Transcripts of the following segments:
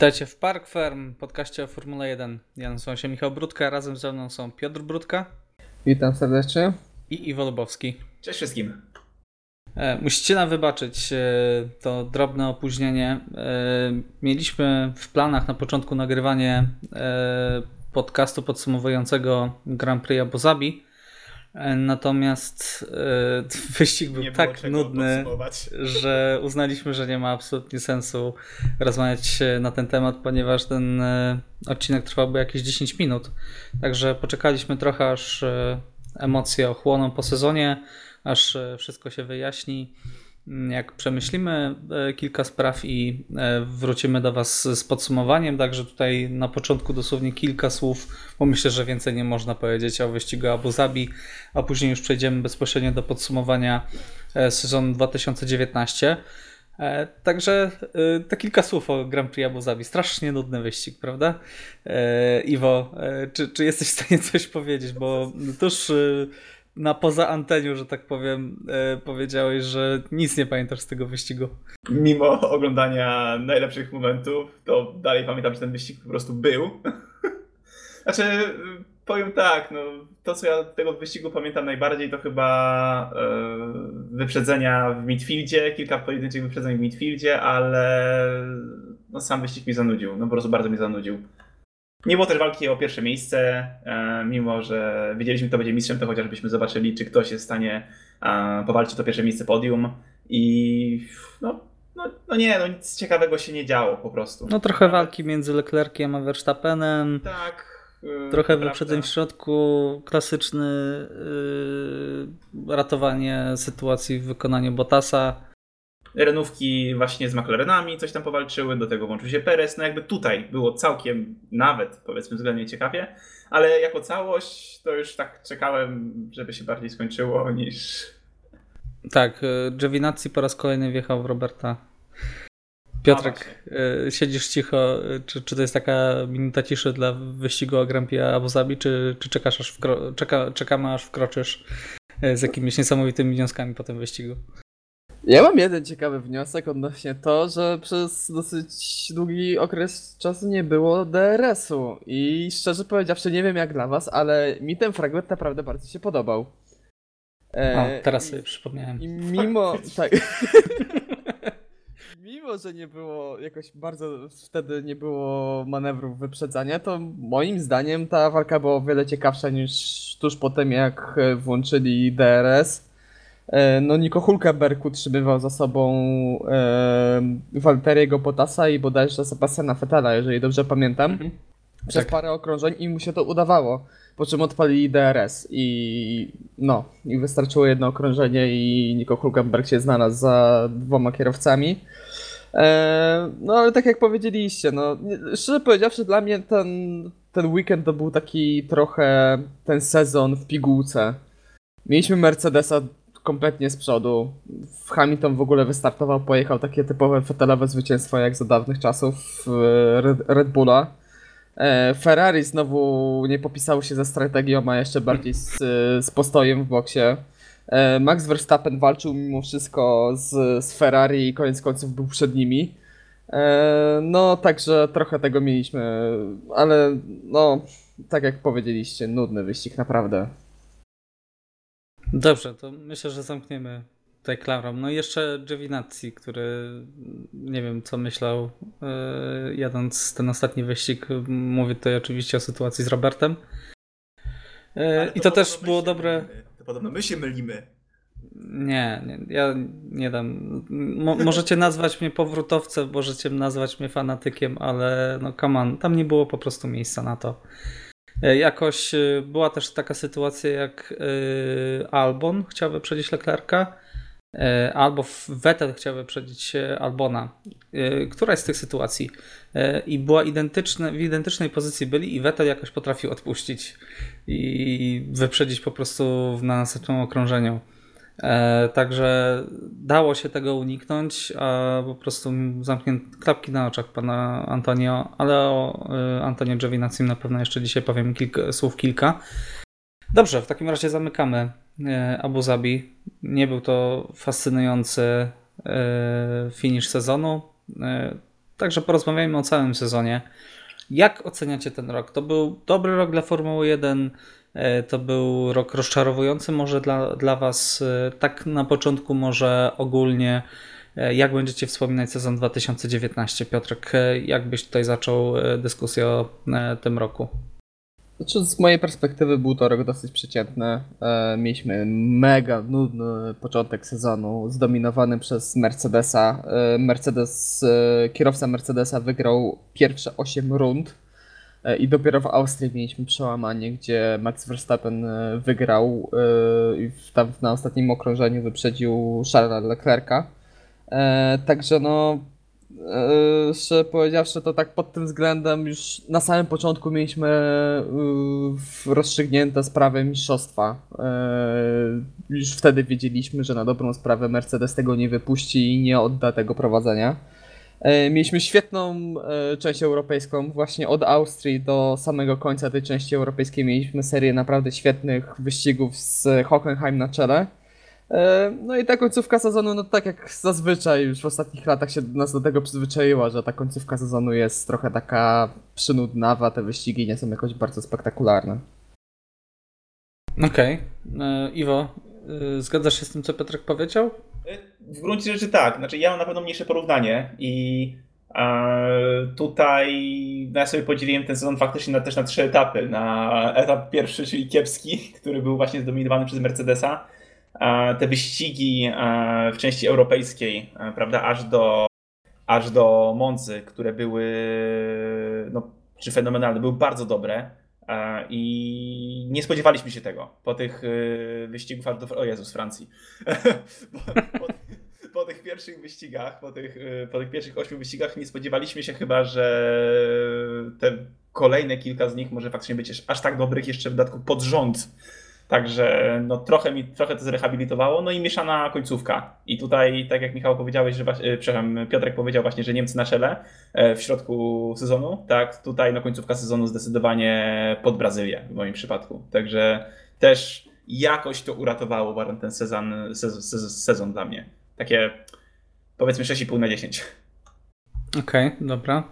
Witajcie w Park Firm, podcaście o Formule 1. Ja nazywam się Michał Brudka, razem ze mną są Piotr Brudka. Witam serdecznie. I Iwo Lubowski. Cześć wszystkim. E, musicie nam wybaczyć e, to drobne opóźnienie. E, mieliśmy w planach na początku nagrywanie podcastu podsumowującego Grand Prix Abu Zabi, natomiast e, wyścig był tak nudny, że uznaliśmy, że nie ma absolutnie sensu rozmawiać na ten temat, ponieważ ten e, odcinek trwałby jakieś 10 minut. Także poczekaliśmy trochę, aż emocje ochłoną po sezonie, aż wszystko się wyjaśni jak przemyślimy e, kilka spraw i e, wrócimy do Was z podsumowaniem. Także tutaj na początku dosłownie kilka słów, bo myślę, że więcej nie można powiedzieć o wyścigu Abu Zabi, a później już przejdziemy bezpośrednio do podsumowania e, sezonu 2019. Także te kilka słów o Grand Prix Abu Zabi. Strasznie nudny wyścig, prawda? Iwo, czy, czy jesteś w stanie coś powiedzieć? Bo tuż na poza anteniu, że tak powiem, e, powiedziałeś, że nic nie pamiętasz z tego wyścigu. Mimo oglądania najlepszych momentów, to dalej pamiętam, że ten wyścig po prostu był. znaczy, powiem tak, no, to co ja tego wyścigu pamiętam najbardziej to chyba e, wyprzedzenia w midfieldzie, kilka pojedynczych wyprzedzeń w midfieldzie, ale no, sam wyścig mi zanudził, no po prostu bardzo mi zanudził. Nie było też walki o pierwsze miejsce, e, mimo że wiedzieliśmy, kto będzie mistrzem, to chociażbyśmy zobaczyli, czy ktoś jest w stanie e, powalczyć to pierwsze miejsce podium. I no, no, no nie, no nic ciekawego się nie działo po prostu. No trochę walki między Leclerciem a Verstappenem. Tak. E, trochę wyprzedzeń w środku, klasyczny yy, ratowanie sytuacji w wykonaniu Bottasa. Renówki właśnie z McLarenami coś tam powalczyły, do tego włączył się Perez. No jakby tutaj było całkiem nawet powiedzmy względnie ciekawie, ale jako całość to już tak czekałem, żeby się bardziej skończyło niż... Tak, e, Giovinazzi po raz kolejny wjechał w Roberta. Piotrek, no siedzisz cicho. E, czy, czy to jest taka minuta ciszy dla wyścigu o Grand Prix Abu Zabi, czy, czy czekasz aż wkro- czeka, czekamy aż wkroczysz z jakimiś niesamowitymi wnioskami po tym wyścigu? Ja mam jeden ciekawy wniosek odnośnie to, że przez dosyć długi okres czasu nie było DRS-u i szczerze powiedziawszy nie wiem jak dla was, ale mi ten fragment naprawdę bardzo się podobał. E, o, teraz sobie przypomniałem. I mimo, tak, mimo, że nie było jakoś bardzo, wtedy nie było manewrów wyprzedzania, to moim zdaniem ta walka była o wiele ciekawsza niż tuż po tym jak włączyli DRS. E, no Nico Hulkenberg utrzymywał za sobą e, Walteriego Potasa i bodajże Sebastiana Fetela, jeżeli dobrze pamiętam, mhm. przez tak. parę okrążeń i mu się to udawało, po czym odpalili DRS i no, i wystarczyło jedno okrążenie i Nico Hulkenberg się znalazł za dwoma kierowcami. E, no ale tak jak powiedzieliście, no szczerze powiedziawszy dla mnie ten, ten weekend to był taki trochę ten sezon w pigułce. Mieliśmy Mercedesa kompletnie z przodu. Hamilton w ogóle wystartował, pojechał takie typowe fotelowe zwycięstwo jak za dawnych czasów Red Bulla. E, Ferrari znowu nie popisało się ze strategią, a jeszcze bardziej z, z postojem w boksie. E, Max Verstappen walczył mimo wszystko z, z Ferrari i koniec końców był przed nimi. E, no, także trochę tego mieliśmy, ale no, tak jak powiedzieliście, nudny wyścig naprawdę. Dobrze, to myślę, że zamkniemy tutaj klamrą. No i jeszcze Giovinazzi, który nie wiem co myślał yy, jadąc ten ostatni wyścig. Mówię tutaj oczywiście o sytuacji z Robertem. Yy, I to, też było dobre. To podobno my się mylimy. Nie, nie ja nie dam. Mo możecie nazwać mnie powrótowcem, możecie nazwać mnie fanatykiem, ale no come on, tam nie było po prostu miejsca na to. E, jakoś e, była też taka sytuacja, jak e, Albon chciał wyprzedzić Leclerca, albo Vettel chciał wyprzedzić Albona. Któraś z tych sytuacji? I była identyczna, w identycznej pozycji byli i Vettel jakoś potrafił odpuścić i wyprzedzić po prostu na następnym okrążeniu. E, także dało się tego uniknąć, a po prostu zamknięto klapki na oczach pana Antonio, ale o e, Antonio Giovinazzi na pewno jeszcze dzisiaj powiem kilka, słów kilka. Dobrze, w takim razie zamykamy e, Abu Zabi. Nie był to fascynujący finish sezonu. także porozmawiajmy o całym sezonie. Jak oceniacie ten rok? To był dobry rok dla Formuły 1, e, to był rok rozczarowujący może dla, dla Was, e, tak na początku może ogólnie. E, jak będziecie wspominać sezon 2019? Piotrek, jak byś tutaj zaczął dyskusję o tym roku? Znaczy, z mojej perspektywy był to rok dosyć przeciętny. E, mieliśmy mega nudny początek sezonu, zdominowany przez Mercedesa. E, Mercedes, e, kierowca Mercedesa wygrał pierwsze 8 rund e, i dopiero w Austrii mieliśmy przełamanie, gdzie Max Verstappen e, wygrał e, i tam na ostatnim okrążeniu wyprzedził Charlesa Leclerca. Także no, szczerze powiedziawszy, to tak pod tym względem już na samym początku mieliśmy rozstrzygnięte sprawę mistrzostwa. Już wtedy wiedzieliśmy, że na dobrą sprawę Mercedes tego nie wypuści i nie odda tego prowadzenia. Mieliśmy świetną część europejską, właśnie od Austrii do samego końca tej części europejskiej mieliśmy serię naprawdę świetnych wyścigów z Hockenheim na czele. E, no i ta końcówka sezonu, no tak jak zazwyczaj już w ostatnich latach się nas do tego przyzwyczaiła, że ta końcówka sezonu jest trochę taka przynudnawa, te wyścigi nie są jakoś bardzo spektakularne. Okej. Okay. E, Iwo, e, zgadzasz się z tym, co Piotrek powiedział? W gruncie rzeczy tak. Znaczy ja mam na pewno mniejsze porównanie i tutaj no ja sobie podzieliłem ten sezon faktycznie na, też na trzy etapy. Na etap pierwszy, czyli kiepski, który był właśnie zdominowany przez Mercedesa te wyścigi w części europejskiej, prawda, aż do, aż do Moncy, które były no, czy fenomenalne, były bardzo dobre i nie spodziewaliśmy się tego po tych wyścigów aż do, o Jezus, Francji. po, po, po, tych pierwszych wyścigach, po tych, y, po tych pierwszych ośmiu wyścigach nie spodziewaliśmy się chyba, że te kolejne kilka z nich może faktycznie być aż tak dobrych jeszcze w dodatku pod rząd Także no, trochę mi trochę to zrehabilitowało. No i mieszana końcówka. I tutaj, tak jak Michał powiedziałeś, że właśnie, przepraszam, Piotrek powiedział właśnie, że Niemcy na e, w środku sezonu. Tak, tutaj no, końcówka sezonu zdecydowanie pod Brazylię w moim przypadku. Także też jakoś to uratowało ten sezon, sezon, sezon dla mnie. Takie powiedzmy 6,5 na 10. Okej, okay, dobra.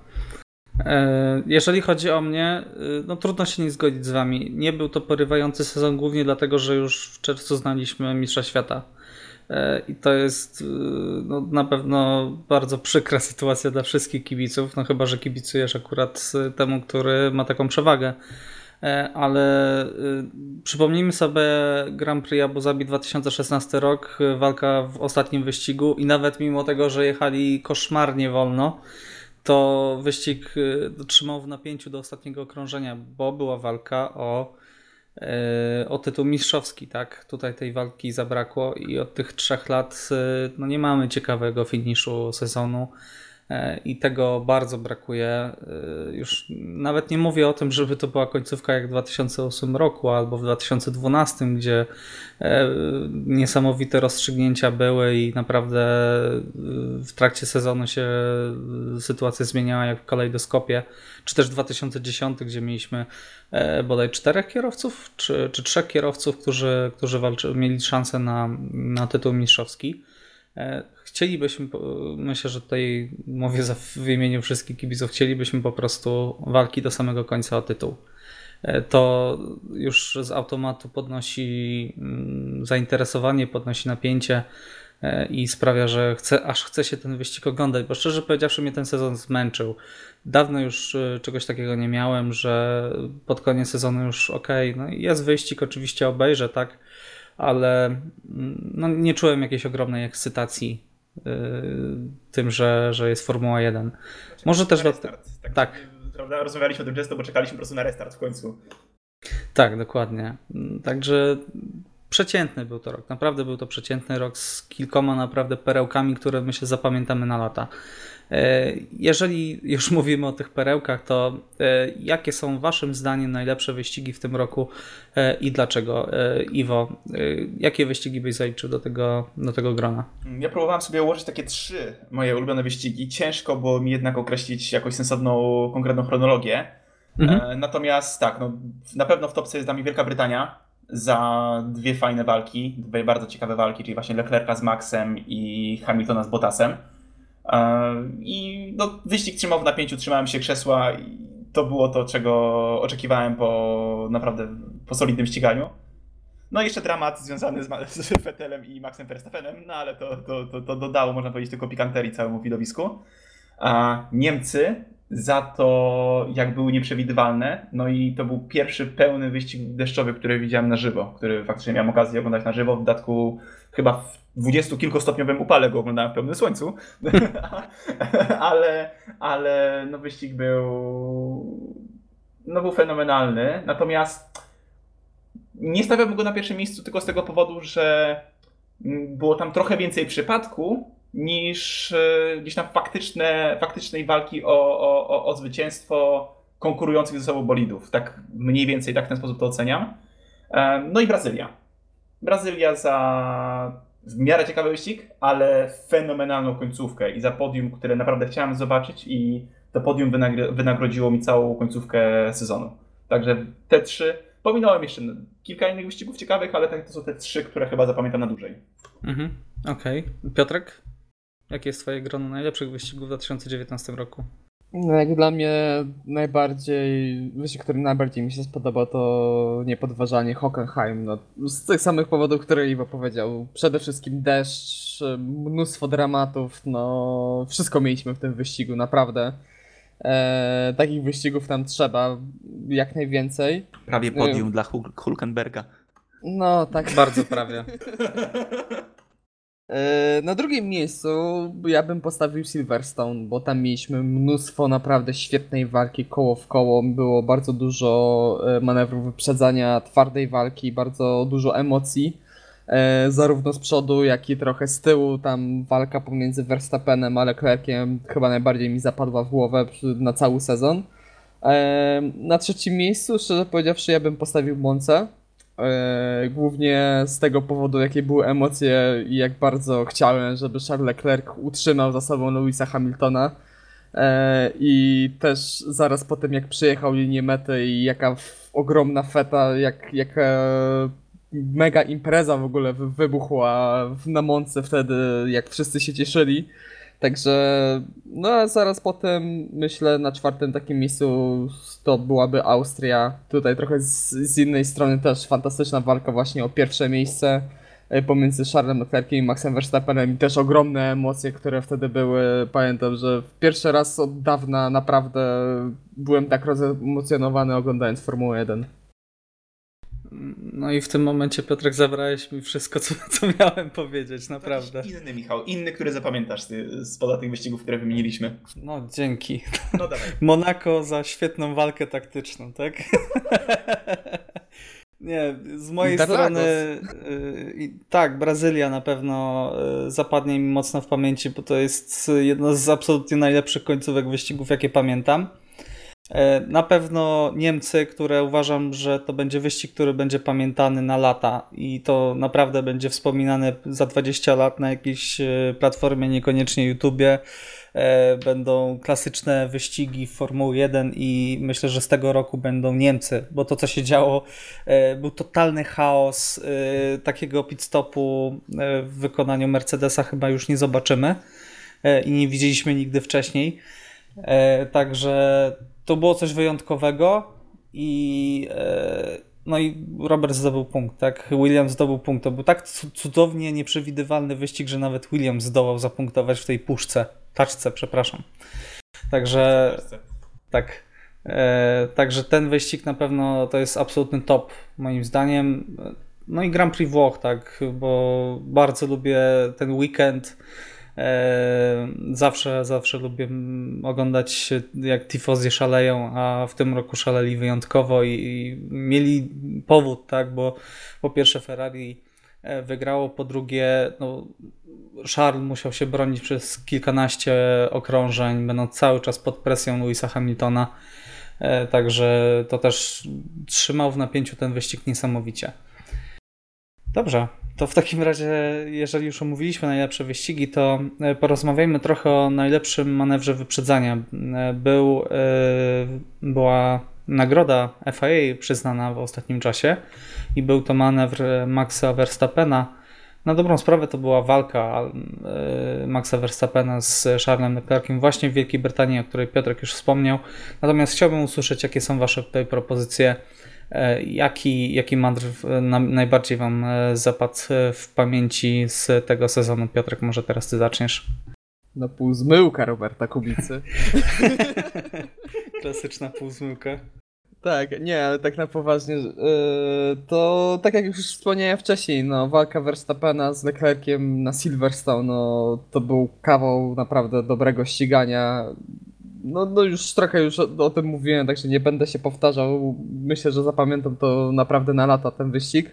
E, jeżeli chodzi o mnie, e, no trudno się nie zgodzić z wami. Nie był to porywający sezon głównie dlatego, że już w czerwcu znaliśmy Mistrza Świata. E, I to jest no, na pewno bardzo przykra sytuacja dla wszystkich kibiców, no chyba, że kibicujesz akurat temu, który ma taką przewagę. Ale przypomnijmy sobie Grand Prix Abu Zabi 2016 rok, walka w ostatnim wyścigu i nawet mimo tego, że jechali koszmarnie wolno, to wyścig y, trzymał w napięciu do ostatniego okrążenia, bo była walka o, y, o tytuł mistrzowski, tak? Tutaj tej walki zabrakło i od tych trzech lat y, no nie mamy ciekawego finiszu sezonu. E, i tego bardzo brakuje. E, już nawet nie mówię o tym, żeby to była końcówka jak w 2008 roku albo w 2012, gdzie e, niesamowite rozstrzygnięcia były i naprawdę w trakcie sezonu się sytuacja zmieniała jak w kalejdoskopie, czy też w 2010, gdzie mieliśmy bodaj czterech kierowców, czy, czy trzech kierowców, którzy, którzy walczy, mieli szansę na, na tytuł mistrzowski. Chcielibyśmy, myślę, że tutaj mówię za, w imieniu wszystkich kibiców, chcielibyśmy po prostu walki do samego końca o tytuł. E, to już z automatu podnosi mm, zainteresowanie, podnosi napięcie e, i sprawia, że chce, aż chce się ten wyścig oglądać, bo szczerze powiedziawszy mnie ten sezon zmęczył. Dawno już e, czegoś takiego nie miałem, że pod koniec sezonu już ok, no jest wyścig, oczywiście obejrzę, tak, ale mm, no, nie czułem jakiejś ogromnej ekscytacji tym, że, że jest Formuła 1. Może też... Restart. Tak. tak. Prawda? Rozmawialiśmy o tym często, bo czekaliśmy po prostu na restart w końcu. Tak, dokładnie. Także przeciętny był to rok. Naprawdę był to przeciętny rok z kilkoma naprawdę perełkami, które my się zapamiętamy na lata. E, jeżeli już mówimy o tych perełkach, to e, jakie są Waszym zdaniem najlepsze wyścigi w tym roku e, i dlaczego? Iwo, jakie wyścigi byś zaliczył do tego, do tego grona? Ja próbowałem sobie ułożyć takie trzy moje ulubione wyścigi. Ciężko było mi jednak określić jakąś sensowną, konkretną chronologię. Mhm. Natomiast tak, no, na pewno w topce jest dla mnie Wielka Brytania za dwie fajne walki, dwie bardzo ciekawe walki, czyli właśnie Leclerca z Maxem i Hamiltona z Bottasem. I no, wyścig trzymał w napięciu, trzymałem się krzesła i to było to, czego oczekiwałem po naprawdę po solidnym ściganiu. No i jeszcze dramat związany z, z Vettelem i Maxem Verstappenem, no ale to, to, to, to dodało, można powiedzieć, tylko pikanterii całemu widowisku. A Niemcy za to, jak były nieprzewidywalne. No i to był pierwszy pełny wyścig deszczowy, który widziałem na żywo, który faktycznie miałem okazję oglądać na żywo. W dodatku chyba w dwudziestokilkostopniowym upale go oglądałem w pełnym słońcu. ale, ale no wyścig był no był fenomenalny. Natomiast nie stawiałbym go na pierwszym miejscu tylko z tego powodu, że było tam trochę więcej przypadku, niż e, gdzieś tam faktyczne, faktycznej walki o, o, o zwycięstwo konkurujących ze sobą bolidów. Tak mniej więcej tak w ten sposób to oceniam. E, no i Brazylia. Brazylia za w miarę ciekawy wyścig, ale fenomenalną końcówkę i za podium, które naprawdę chciałem zobaczyć i to podium wynagrodziło mi całą końcówkę sezonu. Także te trzy, pominąłem jeszcze kilka innych wyścigów ciekawych, ale tak to są te trzy, które chyba zapamiętam na dłużej. Mhm, okej. Okay. Piotrek? Jakie jest twoje grono najlepszych wyścigów w 2019 roku? No jak dla mnie najbardziej, wyścig, który najbardziej mi się spodobał to niepodważalnie Hockenheim. No, z tych samych powodów, które Iwo powiedział. Przede wszystkim deszcz, mnóstwo dramatów, no wszystko mieliśmy w tym wyścigu, naprawdę. E, takich wyścigów nam trzeba jak najwięcej. Prawie podium e, dla Hulkenberga. No tak. Bardzo prawie. E, na drugim miejscu ja bym postawił Silverstone, bo tam mieliśmy mnóstwo naprawdę świetnej walki koło w koło. Było bardzo dużo e, manewrów wyprzedzania, twardej walki, bardzo dużo emocji. E, zarówno z przodu, jak i trochę z tyłu. Tam walka pomiędzy Verstappenem a Leclerciem chyba najbardziej mi zapadła w głowę na cały sezon. Na trzecim miejscu, szczerze powiedziawszy, ja bym postawił Monce głównie z tego powodu, jakie były emocje i jak bardzo chciałem, żeby Charles Leclerc utrzymał za sobą Louisa Hamiltona. E, I też zaraz po tym, jak przyjechał linię mety i jaka ogromna feta, jak, jaka mega impreza w ogóle wybuchła na Monce wtedy, jak wszyscy się cieszyli. Także, no a zaraz potem myślę na czwartym takim miejscu to byłaby Austria. Tutaj trochę z, z innej strony też fantastyczna walka właśnie o pierwsze miejsce e, pomiędzy Charlesem Leclerciem i Maxem Verstappenem i też ogromne emocje, które wtedy były. Pamiętam, że pierwszy raz od dawna naprawdę byłem tak rozemocjonowany oglądając Formułę 1. No i w tym momencie, Piotrek, zabrałeś mi wszystko, co, co miałem powiedzieć, naprawdę. Inny, Michał, inny, który zapamiętasz spoza tych wyścigów, które wymieniliśmy. No, dzięki. No dawaj. Monako za świetną walkę taktyczną, tak? Nie, z mojej strony y, tak, Brazylia na pewno y, zapadnie mi mocno w pamięci, bo to jest jedna z absolutnie najlepszych końcówek wyścigów, jakie pamiętam. E, na pewno Niemcy, które uważam, że to będzie wyścig, który będzie pamiętany na lata i to naprawdę będzie wspominane za 20 lat na jakiejś e, platformie, niekoniecznie YouTubie. E, będą klasyczne wyścigi Formuły 1 i myślę, że z tego roku będą Niemcy, bo to co się działo był totalny chaos. Takiego pit stopu w wykonaniu Mercedesa chyba już nie zobaczymy i nie widzieliśmy nigdy wcześniej. Także to było coś wyjątkowego i e, no i Robert zdobył punkt, tak? Williams zdobył punkt. To był tak cudownie nieprzewidywalny wyścig, że nawet Williams zdołał zapunktować w tej puszce, taczce, przepraszam. Także tak. E, także ten wyścig na pewno to jest absolutny top moim zdaniem. No i Grand Prix Włoch, tak, bo bardzo lubię ten weekend. E, zawsze, zawsze lubię oglądać jak tifozy szaleją, a w tym roku szaleli wyjątkowo i, i mieli powód, tak, bo po pierwsze Ferrari e, wygrało, po drugie no, Charles musiał się bronić przez kilkanaście okrążeń, będąc cały czas pod presją Louisa Hamiltona, e, także to też trzymał w napięciu ten wyścig niesamowicie. Dobrze, to w takim razie, jeżeli już omówiliśmy najlepsze wyścigi, to e, porozmawiajmy trochę o najlepszym manewrze wyprzedzania. E, był, e, była nagroda FIA przyznana w ostatnim czasie i był to manewr Maxa Verstappena, Na dobrą sprawę to była walka Maxa Verstappena z Charlesem Leclerciem właśnie w Wielkiej Brytanii, o której Piotrek już wspomniał. Natomiast chciałbym usłyszeć, jakie są Wasze tutaj propozycje. E, jaki, jaki manewr najbardziej Wam zapadł w pamięci z tego sezonu? Piotrek, może teraz Ty zaczniesz. Na półzmyłka Roberta Kubicy. Klasyczna półzmyłka. Tak, nie, ale tak na poważnie, yy, to tak jak już wspomniałem wcześniej, no walka Verstappena z Leclerciem na Silverstone, no to był kawał naprawdę dobrego ścigania. No, no już trochę już o, o tym mówiłem, także nie będę się powtarzał. Myślę, że zapamiętam to naprawdę na lata ten wyścig.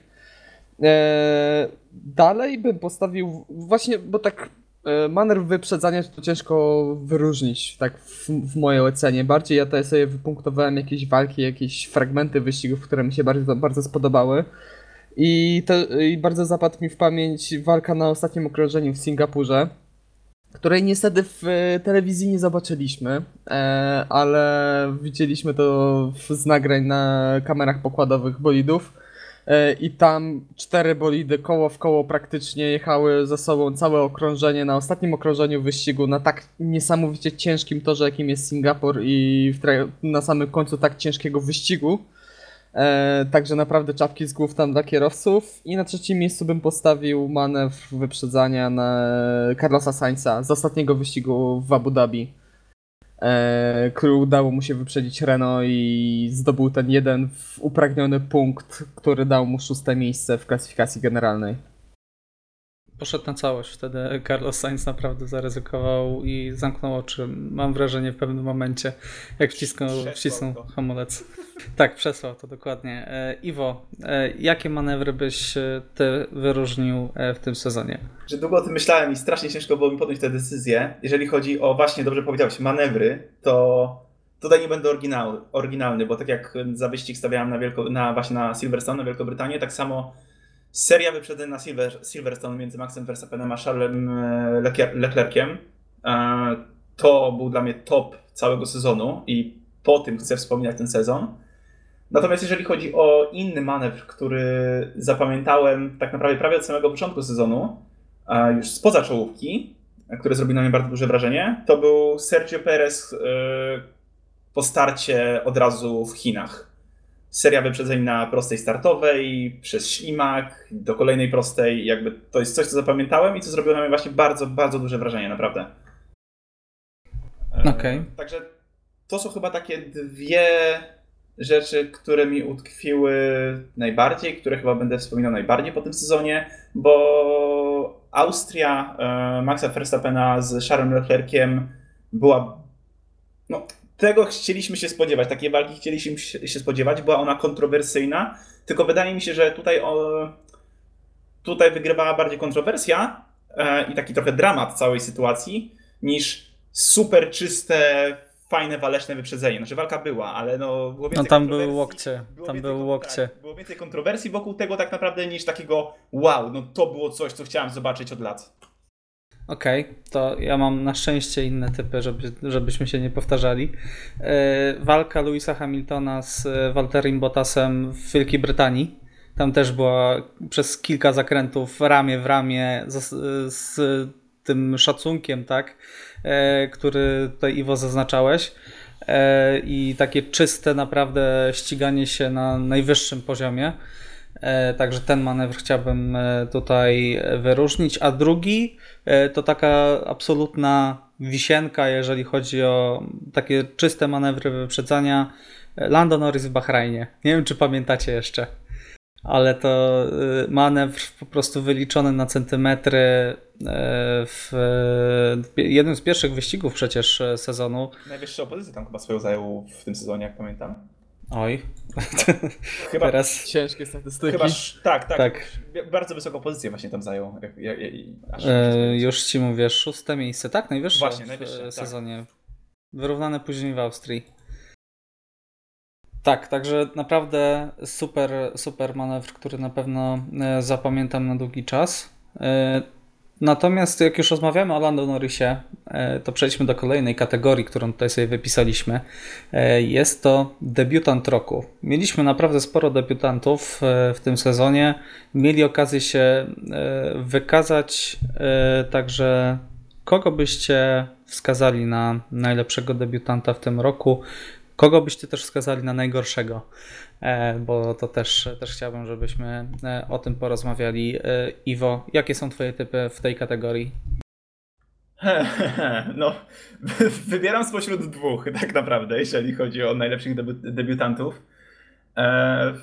Eee, dalej bym postawił właśnie, bo tak E, manewr wyprzedzania to ciężko wyróżnić, tak w, w, mojej ocenie. Bardziej ja tutaj sobie wypunktowałem jakieś walki, jakieś fragmenty wyścigów, które mi się bardzo, bardzo spodobały. I, to, I bardzo zapadł mi w pamięć walka na ostatnim okrążeniu w Singapurze, której niestety w telewizji nie zobaczyliśmy, e, ale widzieliśmy to z nagrań na kamerach pokładowych bolidów. E, i tam cztery bolidy koło w koło praktycznie jechały ze sobą całe okrążenie na ostatnim okrążeniu wyścigu na tak niesamowicie ciężkim torze, jakim jest Singapur i na samym końcu tak ciężkiego wyścigu. E, także naprawdę czapki z głów tam dla kierowców. I na trzecim miejscu bym postawił manewr wyprzedzania na Carlosa Sainza z ostatniego wyścigu w Abu Dhabi e, który udało mu się wyprzedzić Renault i zdobył ten jeden upragniony punkt, który dał mu szóste miejsce w klasyfikacji generalnej poszedł na całość. Wtedy Carlos Sainz naprawdę zaryzykował i zamknął oczy. Mam wrażenie w pewnym momencie, jak wcisnął, wcisnął hamulec. Tak, przesłał to dokładnie. E, Iwo, e, jakie manewry byś e, ty wyróżnił w tym sezonie? Że długo o tym myślałem i strasznie ciężko było mi podjąć tę decyzję. Jeżeli chodzi o, właśnie dobrze powiedziałeś, manewry, to tutaj nie będę oryginał, oryginalny, bo tak jak za wyścig stawiałem na, Wielko, na właśnie na Silverstone, na Wielką Brytanię, tak samo seria wyprzedzeń na Silver, Silverstone między Maxem Verstappenem a Charlesem e, Leclerciem e, to był dla mnie top całego sezonu i po tym chcę wspominać ten sezon. Natomiast jeżeli chodzi o inny manewr, który zapamiętałem tak naprawdę prawie od samego początku sezonu, już spoza czołówki, który zrobił na mnie bardzo duże wrażenie, to był Sergio Perez e, po starcie od razu w Chinach seria wyprzedzeń na prostej startowej, przez ślimak, do kolejnej prostej. Jakby to jest coś, co zapamiętałem i co zrobiło na mnie właśnie bardzo, bardzo duże wrażenie, naprawdę. E, Okej. Okay. Także to są chyba takie dwie rzeczy, które mi utkwiły najbardziej, które chyba będę wspominał najbardziej po tym sezonie, bo Austria e, Maxa Verstappena z Charlesem Leclerciem była no, tego chcieliśmy się spodziewać, takiej walki chcieliśmy się spodziewać, była ona kontrowersyjna, tylko wydaje mi się, że tutaj, o, tutaj wygrywała bardziej kontrowersja e, i taki trochę dramat całej sytuacji, niż super czyste, fajne, waleczne wyprzedzenie. Znaczy walka była, ale no było więcej No tam były łokcie, tam były łokcie. Tak, było więcej kontrowersji wokół tego tak naprawdę niż takiego wow, no to było coś, co chciałem zobaczyć od lat. Okej, okay, to ja mam na szczęście inne typy, żeby, żebyśmy się nie powtarzali. Yy, walka Louisa Hamiltona z Walterem Bottasem w Wielkiej Brytanii. Tam też była przez kilka zakrętów ramię w ramię z, z tym szacunkiem, tak, yy, który tutaj Iwo zaznaczałeś. I takie czyste naprawdę ściganie się na najwyższym poziomie. E, także ten manewr chciałbym e, tutaj wyróżnić. A drugi e, to taka absolutna wisienka, jeżeli chodzi o takie czyste manewry wyprzedzania. Lando Norris w Bahrajnie. Nie wiem, czy pamiętacie jeszcze, ale to manewr po prostu wyliczony na centymetry w jednym z pierwszych wyścigów przecież sezonu. Najwyższe opozycje tam chyba swoją zajął w tym sezonie, jak pamiętam. Oj. Chyba Teraz... ciężkie statystyki. Chyba, tak, tak, tak. Bardzo wysoką pozycję właśnie tam zajął. Jak, jak, aż e, już ci mówię, szóste miejsce, tak? Najwyższe właśnie, w najwyższe, tak. sezonie. Tak. Wyrównane później w Austrii. Tak, także naprawdę super, super manewr, który na pewno e, zapamiętam na długi czas. Natomiast jak już rozmawiamy o Lando Norrisie, e, to przejdźmy do kolejnej kategorii, którą tutaj sobie wypisaliśmy. E, jest to debiutant roku. Mieliśmy naprawdę sporo debiutantów e, w tym sezonie. Mieli okazję się wykazać, także kogo byście wskazali na najlepszego debiutanta w tym roku? Kogo byście też wskazali na najgorszego? E, bo to też, też chciałbym, żebyśmy e, o tym porozmawiali. E, Iwo, jakie są Twoje typy w tej kategorii? No, wybieram spośród dwóch, tak naprawdę, jeżeli chodzi o najlepszych debu debiutantów. E...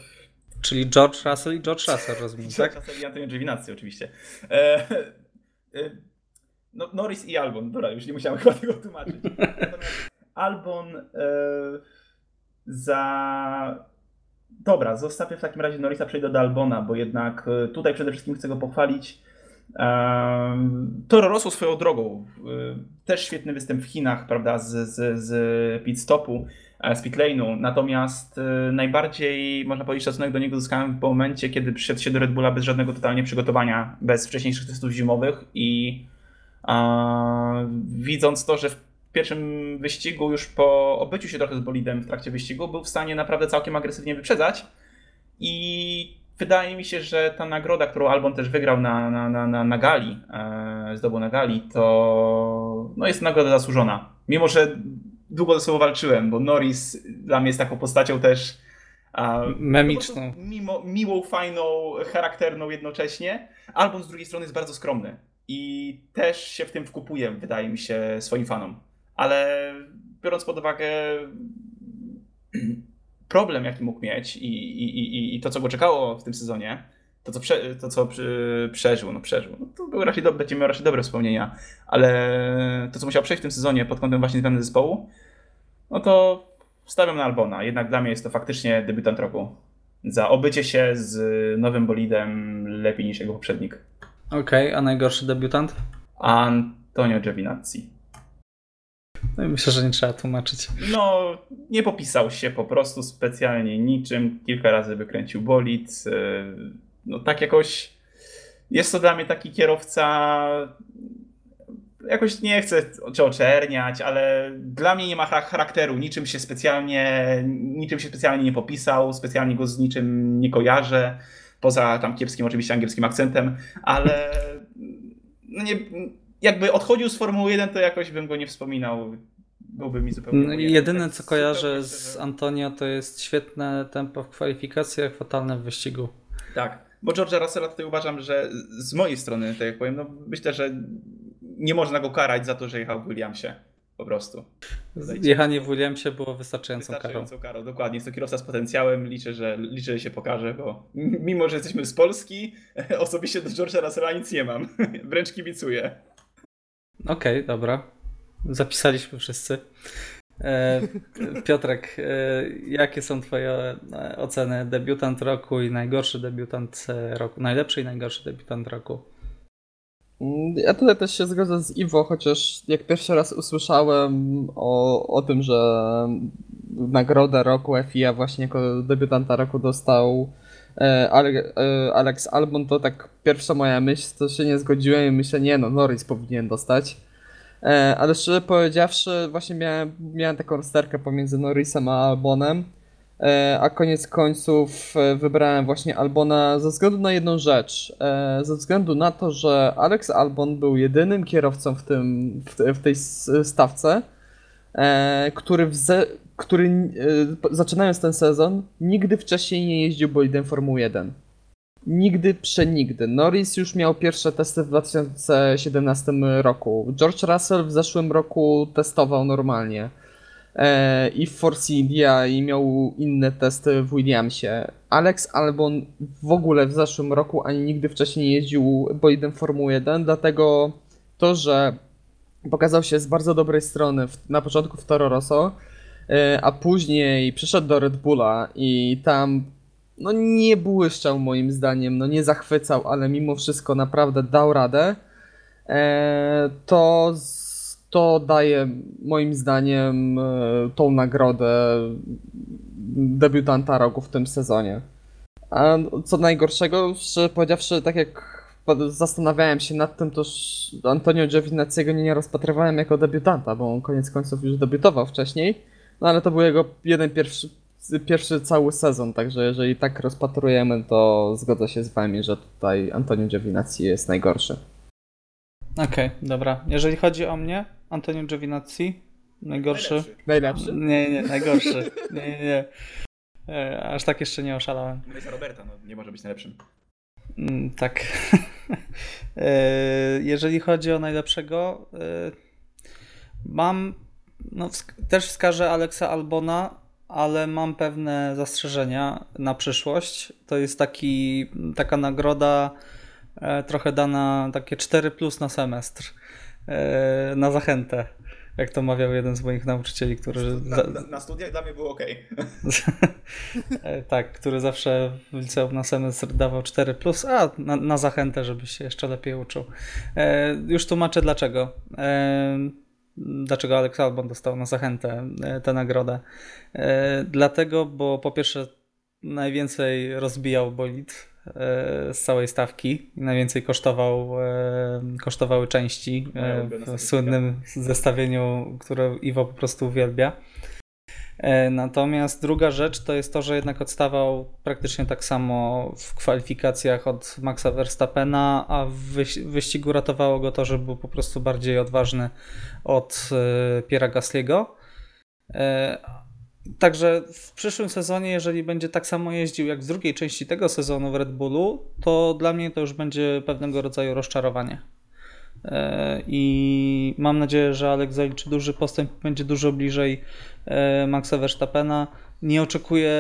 Czyli George Russell i George Russell, rozumiem, tak? George Russell i Antonio Giovinazzi, oczywiście. E... E... No, Norris i Albon, dobra, już nie musiałem chyba tego tłumaczyć. Albon e... za Dobra, zostawię w takim razie Norrisa, przejdę do Albona, bo jednak e, tutaj przede wszystkim chcę go pochwalić. Toro Rosso swoją drogą. E, też świetny występ w Chinach, prawda, z, z, z pit stopu, e, z pit lane'u. Natomiast najbardziej, można powiedzieć, szacunek do niego zyskałem w momencie, kiedy przyszedł się do Red Bulla bez żadnego totalnie przygotowania, bez wcześniejszych testów zimowych i widząc to, że w pierwszym wyścigu, już po obyciu się trochę z bolidem w trakcie wyścigu, był w stanie naprawdę całkiem agresywnie wyprzedzać. I wydaje mi się, że ta nagroda, którą Albon też wygrał na, na, na, na, na gali, e, zdobył na gali, to no jest nagroda zasłużona. Mimo, że długo ze sobą walczyłem, bo Norris dla mnie jest taką postacią też a, memiczną. Mimo, miłą, fajną, charakterną jednocześnie. Albon z drugiej strony jest bardzo skromny. I też się w tym wkupuje, wydaje mi się, swoim fanom ale biorąc pod uwagę problem, jaki mógł mieć i, i, i, i to, co go czekało w tym sezonie, to, co, prze, to, co przeżył, no przeżył, no to był raczej do, będzie miał raczej dobre wspomnienia, ale to, co musiał przejść w tym sezonie pod kątem właśnie zmiany zespołu, no to stawiam na Albona. Jednak dla mnie jest to faktycznie debiutant roku. Za obycie się z nowym bolidem lepiej niż jego poprzednik. Okej, okay, a najgorszy debiutant? Antonio Giovinazzi. No myślę, że nie trzeba tłumaczyć. No, nie popisał się po prostu specjalnie niczym. Kilka razy wykręcił bolid. No tak jakoś jest to dla mnie taki kierowca jakoś nie chcę cię oczerniać, ale dla mnie nie ma charakteru, niczym się specjalnie, niczym się specjalnie nie popisał, specjalnie go z niczym nie kojarzę, poza tam kiepskim oczywiście angielskim akcentem, ale no nie, jakby odchodził z Formuły 1, to jakoś bym go nie wspominał. Byłby mi zupełnie. No, jedyne tak co kojarzę z Antonio to jest świetne tempo w kwalifikacjach, fatalne w wyścigu. Tak, bo George'a Russella tutaj uważam, że z mojej strony, tak jak powiem, no myślę, że nie można go karać za to, że jechał w Williamsie. Po prostu. Jechanie w Williamsie było wystarczającą, wystarczającą karą. karą. Dokładnie, jest to kierowca z potencjałem. Liczę, że, liczę, że się pokaże, bo mimo, że jesteśmy z Polski, osobiście do George'a Russella nic nie mam. Wręcz kibicuję. Okej, okay, dobra. Zapisaliśmy wszyscy. E, Piotrek, e, jakie są Twoje e, oceny debiutant roku i najgorszy debiutant roku? Najlepszy i najgorszy debiutant roku? Mm, ja tutaj też się zgodzę z Iwo, chociaż jak pierwszy raz usłyszałem o, o tym, że nagrodę roku FIA właśnie jako debiutanta roku dostał Alex Albon, to tak pierwsza moja myśl, to się nie zgodziłem i myślę, nie no, Norris powinien dostać. E, ale szczerze powiedziawszy, właśnie miałem, miałem taką rozterkę pomiędzy Norrisem a Albonem. E, a koniec końców e, wybrałem właśnie Albona ze względu na jedną rzecz. Ze względu na to, że Alex Albon był jedynym kierowcą w, tym, w, tej stawce, który, który zaczynając ten sezon nigdy wcześniej nie jeździł bolidem Formuły 1. Nigdy przenigdy. Norris już miał pierwsze testy w 2017 roku. George Russell w zeszłym roku testował normalnie. E, I w Force India i miał inne testy w Williamsie. Alex Albon w ogóle w zeszłym roku ani nigdy wcześniej nie jeździł bolidem Formuły 1, dlatego to, że pokazał się z bardzo dobrej strony na początku w Toro Rosso, e, a później przyszedł do Red Bulla i tam no nie błyszczał moim zdaniem, no nie zachwycał, ale mimo wszystko naprawdę dał radę, e, to, to daje moim zdaniem e, tą nagrodę debiutanta roku w tym sezonie. A co najgorszego, szczerze powiedziawszy, tak jak zastanawiałem się nad tym, to Antonio Giovinazziego nie rozpatrywałem jako debiutanta, bo on koniec końców już debiutował wcześniej, no ale to był jego jeden pierwszy, pierwszy cały sezon, także jeżeli tak rozpatrujemy, to zgodzę się z wami, że tutaj Antonio Giovinazzi jest najgorszy. Okej, okay, dobra. Jeżeli chodzi o mnie, Antonio Giovinazzi, najgorszy. Najlepszy. najlepszy. Nie, nie, najgorszy. Nie, nie, nie. E, aż tak jeszcze nie oszalałem. Mówię Roberta, no nie może być najlepszym. Mm, tak. E, jeżeli chodzi o najlepszego, e, mam, no, też wskażę Aleksa Albona, ale mam pewne zastrzeżenia na przyszłość. To jest taki, taka nagroda trochę dana, takie 4 plus na semestr, na zachętę jak to mawiał jeden z moich nauczycieli, który... Na, na, na studiach dla mnie było ok. E, tak, który zawsze w liceum na semestr dawał 4+, plus, a na, na zachętę, żebyś się jeszcze lepiej uczył. E, już tłumaczę dlaczego. E, dlaczego Alex Albon dostał na zachętę e, tę nagrodę. E, dlatego, bo po pierwsze najwięcej rozbijał bolid z całej stawki. Najwięcej kosztował, e, kosztowały części e, w słynnym zestawieniu, które Iwo po prostu uwielbia. E, natomiast druga rzecz to jest to, że jednak odstawał praktycznie tak samo w kwalifikacjach od Maxa Verstappena, a w wyścigu ratowało go to, że był po prostu bardziej odważny od Piera Gasliego. Także w przyszłym sezonie, jeżeli będzie tak samo jeździł jak w drugiej części tego sezonu w Red Bullu, to dla mnie to już będzie pewnego rodzaju rozczarowanie. E, I mam nadzieję, że Alex zaliczy duży postęp, będzie dużo bliżej e, Maxa Verstappena. Nie oczekuję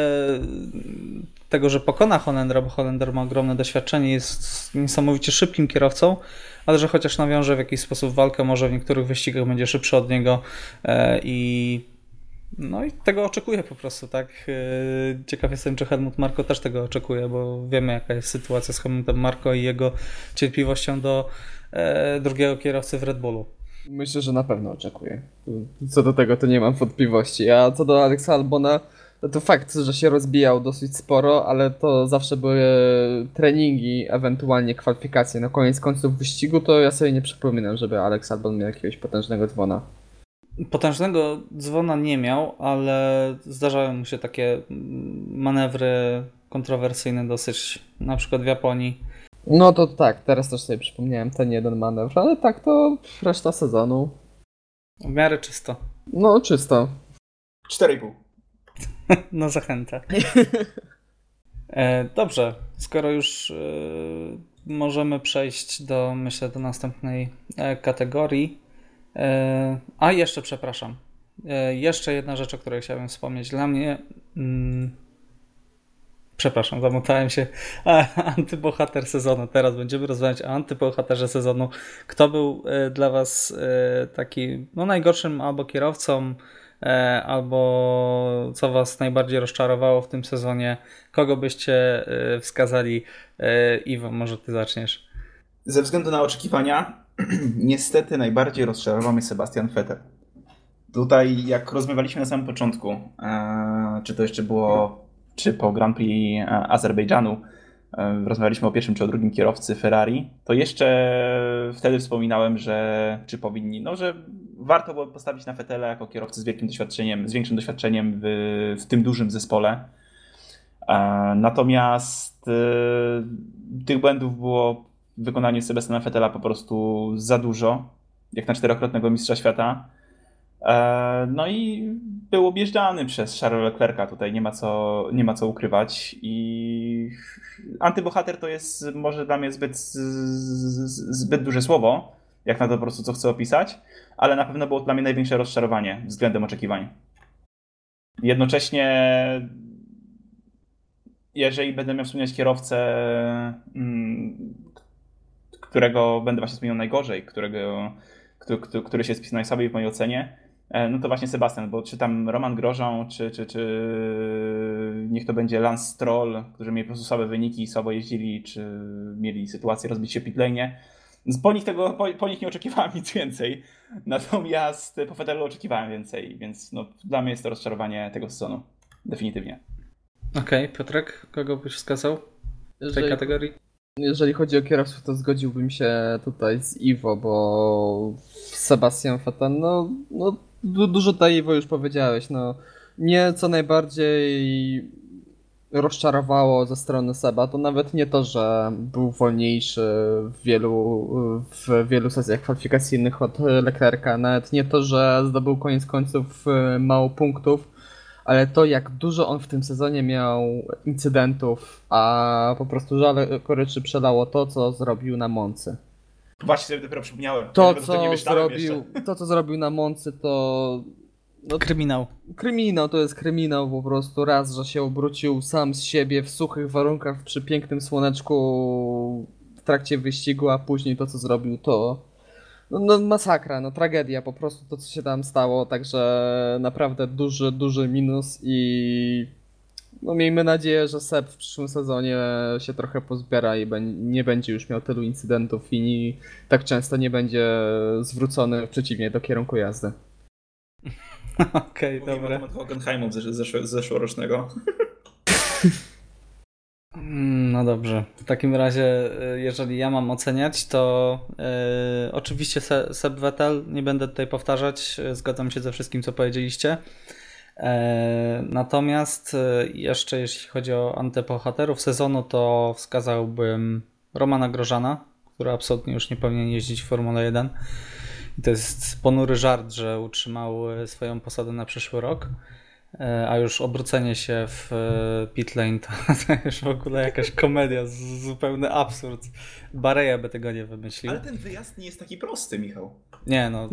tego, że pokona Holendra, bo Holender ma ogromne doświadczenie, jest niesamowicie szybkim kierowcą, ale że chociaż nawiąże w jakiś sposób walkę, może w niektórych wyścigach będzie szybszy od niego e, i no i tego oczekuję po prostu, tak? Ciekaw jestem, czy Helmut Marko też tego oczekuje, bo wiemy, jaka jest sytuacja z Helmutem Marko i jego cierpliwością do drugiego kierowcy w Red Bullu. Myślę, że na pewno oczekuje. Co do tego to nie mam wątpliwości. A co do Alexa Albona, to, to fakt, że się rozbijał dosyć sporo, ale to zawsze były treningi, ewentualnie kwalifikacje. Na koniec końców wyścigu to ja sobie nie przypominam, żeby Alex Albon miał jakiegoś potężnego dzwona. Potężnego dzwona nie miał, ale zdarzały mu się takie manewry kontrowersyjne dosyć, na przykład w Japonii. No to tak, teraz też sobie przypomniałem ten jeden manewr, ale tak to reszta sezonu. W miarę czysto. No, czysto. 4,5. Na zachętę. E, dobrze, skoro już e, możemy przejść do, myślę, do następnej e, kategorii, E, a jeszcze, przepraszam, e, jeszcze jedna rzecz, o której chciałbym wspomnieć. Dla mnie. Mm, przepraszam, zamotałem się. Antybohater sezonu. Teraz będziemy rozmawiać o antybohaterze sezonu. Kto był e, dla Was taki no, najgorszym albo kierowcą, albo co Was najbardziej rozczarowało w tym sezonie? Kogo byście wskazali? Iwo, może Ty zaczniesz. Ze względu na oczekiwania, niestety najbardziej rozczarował mnie Sebastian Vettel. Tutaj, jak rozmawialiśmy na samym początku, e, czy to jeszcze było, czy po Grand Prix e, Azerbejdżanu, e, rozmawialiśmy o pierwszym czy o drugim kierowcy Ferrari, to jeszcze wtedy wspominałem, że czy powinni, no że warto było postawić na Vettela jako kierowcy z wielkim doświadczeniem, z większym doświadczeniem w, w tym dużym zespole. Natomiast tych błędów było w wykonaniu Sebastiana Fettela po prostu za dużo, jak na czterokrotnego mistrza świata. E, no i był objeżdżany przez Charlesa Leclerca, tutaj nie ma, co, nie ma co ukrywać. I antybohater to jest może dla mnie zbyt, zbyt duże słowo, jak na to po prostu co chcę opisać, ale na pewno było dla mnie największe rozczarowanie względem oczekiwań. Jednocześnie jeżeli będę miał wspomnieć kierowcę, mm, którego będę właśnie wspominał najgorzej, którego, który, który się spisał najsłabiej w mojej ocenie, no to właśnie Sebastian, bo czy tam Roman Grożą, czy, czy, czy niech to będzie Lance Stroll, którzy mieli po prostu słabe wyniki, słabo jeździli, czy mieli sytuację rozbić się pitlane. Po nich, tego, po, po, nich nie oczekiwałem nic więcej, natomiast po Federlu oczekiwałem więcej, więc no, dla mnie jest to rozczarowanie tego sezonu. Definitywnie. Okej, okay, Piotrek, kogo byś wskazał w tej kategorii? jeżeli chodzi o kierowców, to zgodziłbym się tutaj z Iwo, bo Sebastian Vettel, no, no du dużo tutaj Iwo już powiedziałeś, no mnie co najbardziej rozczarowało ze strony Seba, to nawet nie to, że był wolniejszy w wielu, w wielu sesjach kwalifikacyjnych od Leclerca, nawet nie to, że zdobył koniec końców e, mało punktów, ale to jak dużo on w tym sezonie miał incydentów, a po prostu żale koryczy przelało to, co zrobił na Moncy. Właśnie sobie dopiero przypomniałem. To, Ja co zrobił, jeszcze. to, co zrobił na Moncy, to no, Kryminał. kryminał, to jest kryminał po prostu. Raz, że się obrócił sam z siebie w suchych warunkach przy pięknym słoneczku w trakcie wyścigu, a później to, co zrobił, to no, no masakra, no tragedia po prostu to, co się tam stało, także naprawdę duży, duży minus i no miejmy nadzieję, że Seb w przyszłym sezonie się trochę pozbiera i nie będzie już miał tylu incydentów i tak często nie będzie zwrócony przeciwnie do kierunku jazdy. Okej, Mówimy dobra. na temat Hockenheimu z zeszłe- z zeszłorocznego. Mm, No dobrze. W takim razie, y, jeżeli ja mam oceniać, to y, oczywiście Se- Seb Vettel, nie będę tutaj powtarzać, y, zgadzam się ze wszystkim, co powiedzieliście. E, natomiast y, jeszcze jeśli chodzi o antybohaterów sezonu, to wskazałbym Romana Grożana, który absolutnie już nie powinien jeździć w Formule 1. I to jest ponury żart, że utrzymał y, swoją posadę na przyszły rok. E, A już obrócenie się w e, pit lane to, to już w ogóle jakaś komedia, zupełny absurd. Bareja by tego nie wymyślił. Ale ten wyjazd nie jest taki prosty, Michał. Nie no.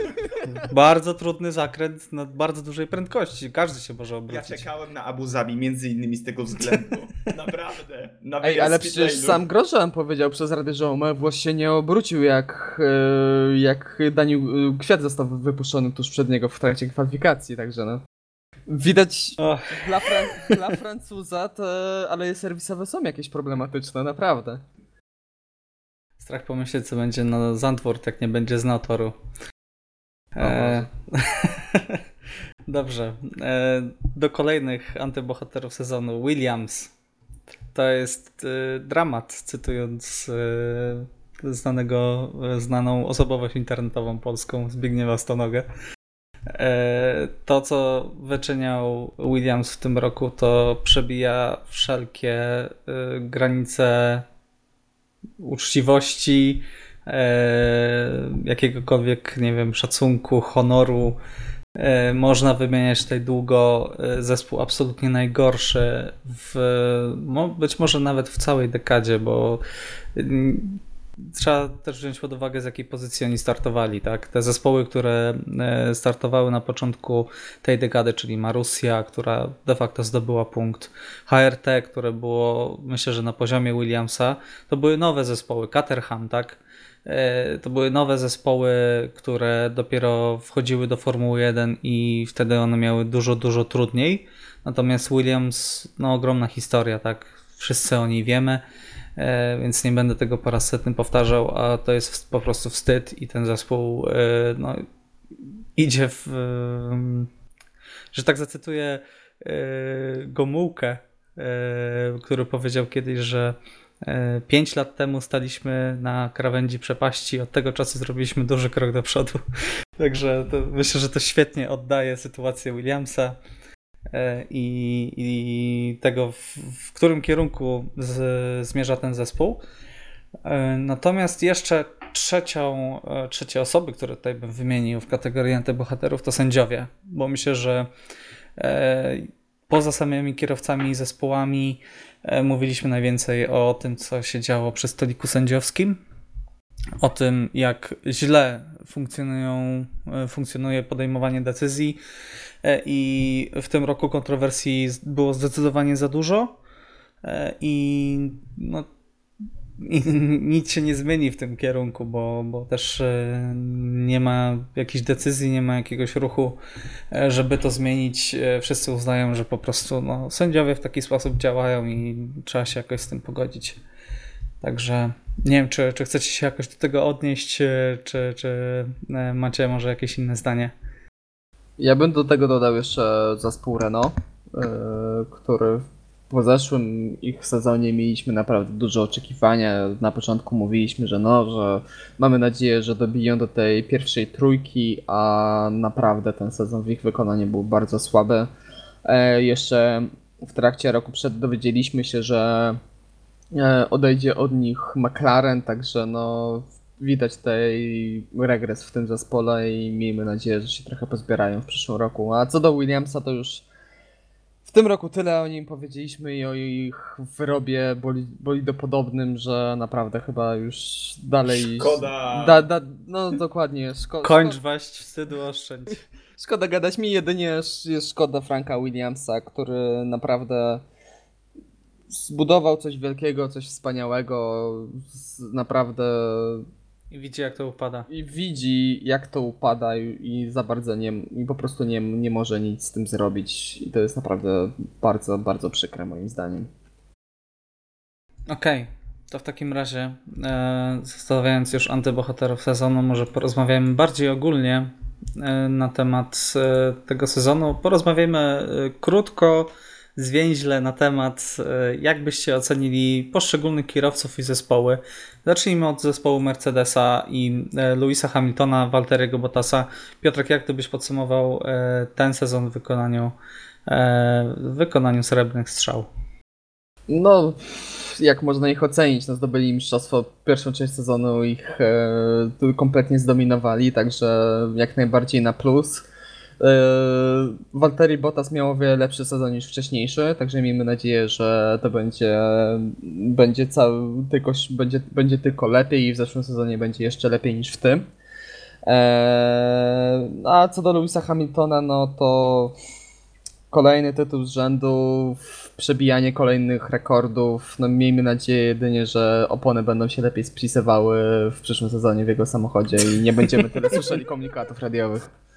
bardzo trudny zakręt na bardzo dużej prędkości. Każdy się może Ja obrócić. czekałem na Abu Zabi między innymi z tego względu. Naprawdę. Na Ej, ale przecież sam Grosjean powiedział przez Rady, że Omer włos się nie obrócił, jak, e, jak Daniel Kwiat został wypuszczony tuż przed niego w trakcie kwalifikacji, także no. Widać dla, Fran- dla Francuza te aleje serwisowe są jakieś problematyczne, naprawdę. strach pomyśleć, co będzie na Zandvoort, jak nie będzie znał toru. E... Dobrze. E... Do kolejnych antybohaterów sezonu. Williams. To jest e, dramat, cytując e, znanego, e, znaną osobowość internetową polską Zbigniewa Stonogę. E, To, co wyczyniał Williams w tym roku, to przebija wszelkie e, granice uczciwości, e, jakiegokolwiek, nie wiem, szacunku, honoru. Można wymieniać tutaj długo zespół absolutnie najgorszy, w, być może nawet w całej dekadzie, bo trzeba też wziąć pod uwagę, z jakiej pozycji oni startowali. Tak? Te zespoły, które e, startowały na początku tej dekady, czyli Marussia, która de facto zdobyła punkt, HRT, które było myślę, że na poziomie Williamsa, to były nowe zespoły, Caterham, tak? E, To były nowe zespoły, które dopiero wchodziły do Formuły 1 i wtedy one miały dużo, dużo trudniej. Natomiast Williams, no ogromna historia, tak? Wszyscy o niej wiemy, więc nie będę tego po raz setny powtarzał, a to jest po prostu wstyd i ten zespół e, no, idzie w, em, że tak zacytuję e, Gomułkę, e, który powiedział kiedyś, że e, pięć lat temu staliśmy na krawędzi przepaści, od tego czasu zrobiliśmy duży krok do przodu. Także to, myślę, że to świetnie oddaje sytuację Williamsa e, i, i tego, w, w którym kierunku z, zmierza ten zespół. E, Natomiast jeszcze trzecią, e, trzecie osoby, które tutaj bym wymienił w kategorii antybohaterów, to sędziowie, bo myślę, że e, poza samymi kierowcami i zespołami e, mówiliśmy najwięcej o tym, co się działo przy stoliku sędziowskim, o tym, jak źle funkcjonują, e, funkcjonuje podejmowanie decyzji e, i w tym roku kontrowersji było zdecydowanie za dużo e, i no, i nic się nie zmieni w tym kierunku, bo, bo też nie ma jakichś decyzji, nie ma jakiegoś ruchu, żeby to zmienić. Wszyscy uznają, że po prostu no, sędziowie w taki sposób działają i trzeba się jakoś z tym pogodzić. Także nie wiem, czy, czy chcecie się jakoś do tego odnieść, e, czy, czy e, macie może jakieś inne zdanie. Ja bym do tego dodał jeszcze zespół Renault, yy, który po zeszłym ich sezonie mieliśmy naprawdę duże oczekiwania. Na początku mówiliśmy, że no, że mamy nadzieję, że dobiją do tej pierwszej trójki, a naprawdę ten sezon w ich wykonaniu był bardzo słaby. E, jeszcze w trakcie roku przed dowiedzieliśmy się, że e, odejdzie od nich McLaren, także no widać tutaj regres w tym zespole i miejmy nadzieję, że się trochę pozbierają w przyszłym roku. A co do Williamsa, to już w tym roku tyle o nim powiedzieliśmy i o ich wyrobie boli, bolidopodobnym, że naprawdę chyba już dalej... Szkoda. Da, da, no dokładnie. Szko, Kończ szko- waść wstydu oszczędź. Szkoda gadać mi, jedynie jest szkoda Franka Williamsa, który naprawdę zbudował coś wielkiego, coś wspaniałego, naprawdę I widzi jak to upada. i widzi jak to upada i, i za bardzo nie, i po prostu nie, nie może nic z tym zrobić i to jest naprawdę bardzo, bardzo przykre moim zdaniem. Okej, to w takim razie, e, zostawiając już antybohaterów sezonu, może porozmawiajmy bardziej ogólnie e, na temat e, tego sezonu. Porozmawiajmy e, krótko, zwięźle na temat, e, jak byście ocenili poszczególnych kierowców i zespoły. Zacznijmy od zespołu Mercedesa i e, Louisa Hamiltona, Walteriego Bottasa. Piotrek, jak ty byś podsumował e, ten sezon w wykonaniu, w wykonaniu srebrnych strzał? No, jak można ich ocenić? No, zdobyli mistrzostwo pierwszą część sezonu, ich e, kompletnie zdominowali, także jak najbardziej na plus. E, Valtteri Bottas miał o wiele lepszy sezon niż wcześniejszy, także miejmy nadzieję, że to będzie, będzie, cały, tylko, będzie, będzie tylko lepiej i w zeszłym sezonie będzie jeszcze lepiej niż w tym. E, a co do Louisa Hamiltona, no to kolejny tytuł z rzędu, przebijanie kolejnych rekordów. No miejmy nadzieję jedynie, że opony będą się lepiej spisywały w przyszłym sezonie w jego samochodzie i nie będziemy tyle słyszeli komunikatów radiowych.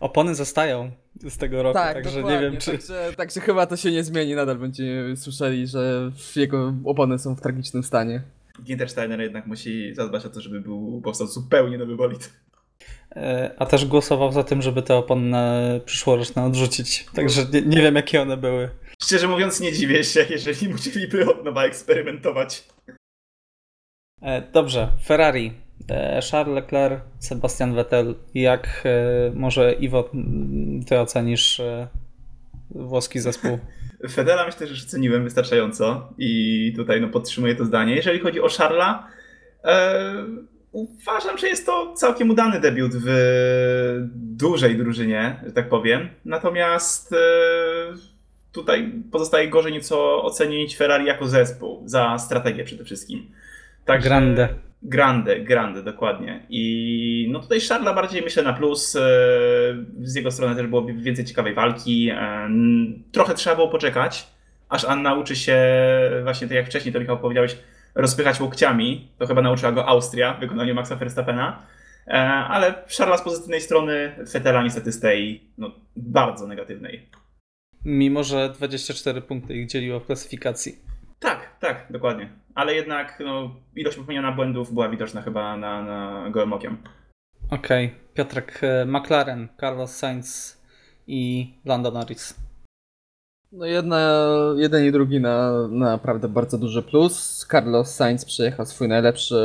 Opony zostają z tego roku, także nie wiem czy... Także, także chyba to się nie zmieni, nadal będziemy słyszeli, że jego opony są w tragicznym stanie. Ginter Steiner jednak musi zadbać o to, żeby był powstał zupełnie nowy bolid. E, A też głosował za tym, żeby te opony przyszłoroczne odrzucić. Także nie, nie wiem jakie one były. Szczerze mówiąc, nie dziwię się, jeżeli musieliby od nowa eksperymentować. E, Dobrze, Ferrari. E, Charles Leclerc, Sebastian Vettel. Jak e, może Iwo, ty ocenisz e, włoski zespół? Federa myślę, że ceniłem wystarczająco i tutaj no, podtrzymuję to zdanie. Jeżeli chodzi o Charla, e, uważam, że jest to całkiem udany debiut w dużej drużynie, że tak powiem. Natomiast e, tutaj pozostaje gorzej nieco ocenić Ferrari jako zespół, za strategię przede wszystkim. Także- Grande. Grande, grande, dokładnie. I no tutaj Charla bardziej myślę na plus. e, Z jego strony też było więcej ciekawej walki. E, Trochę trzeba było poczekać, aż Ann nauczy się, właśnie tak jak wcześniej to Michał powiedziałeś, rozpychać łokciami. To chyba nauczyła go Austria w wykonaniu Maxa Verstappena. E, Ale Charla z pozytywnej strony, Fetela niestety z tej no, bardzo negatywnej. Mimo, że 24 punkty ich dzieliło w klasyfikacji. Tak, dokładnie. Ale jednak no, ilość popełniona błędów była widoczna chyba na, na gołym okiem. Okej, Piotrek, e, McLaren, Carlos Sainz i Lando Norris. No jedna, jeden i drugi na, na naprawdę bardzo duży plus. Carlos Sainz przejechał swój najlepszy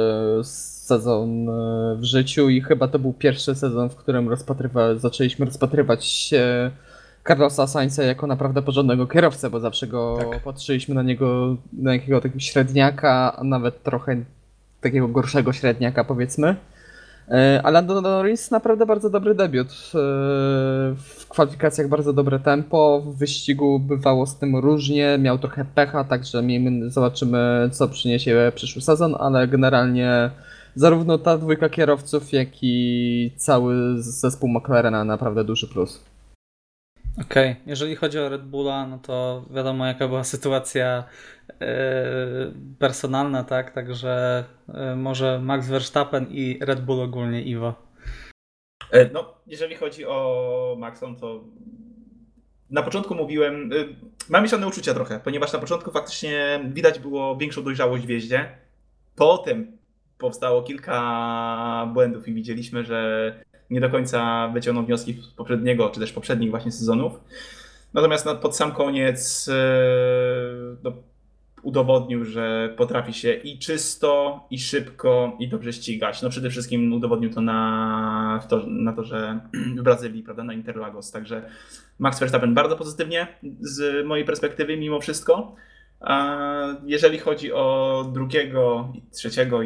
sezon e, w życiu i chyba to był pierwszy sezon, w którym rozpatrywa, zaczęliśmy rozpatrywać e, Carlosa Sainza jako naprawdę porządnego kierowcę, bo zawsze go Tak. patrzyliśmy na niego, na jakiego takiego średniaka, a nawet trochę takiego gorszego średniaka powiedzmy. E, A Lando Norris naprawdę bardzo dobry debiut. E, W kwalifikacjach bardzo dobre tempo, w wyścigu bywało z tym różnie, miał trochę pecha, także miejmy, zobaczymy co przyniesie przyszły sezon, ale generalnie zarówno ta dwójka kierowców, jak i cały zespół McLarena naprawdę duży plus. Okej, jeżeli chodzi o Red Bulla, no to wiadomo jaka była sytuacja e, personalna, tak? Także e, może Max Verstappen i Red Bull ogólnie, Iwo. E, No, jeżeli chodzi o Maxon, to na początku mówiłem, y, mam mieszane uczucia trochę, ponieważ na początku faktycznie widać było większą dojrzałość w jeździe. Potem powstało kilka błędów i widzieliśmy, że nie do końca wyciągnął wnioski z poprzedniego, czy też poprzednich właśnie sezonów. Natomiast na, pod sam koniec e, no, udowodnił, że potrafi się i czysto, i szybko, i dobrze ścigać. No przede wszystkim udowodnił to na to, na to że w Brazylii, prawda, na Interlagos. Także Max Verstappen bardzo pozytywnie z mojej perspektywy mimo wszystko. A jeżeli chodzi o drugiego trzeciego,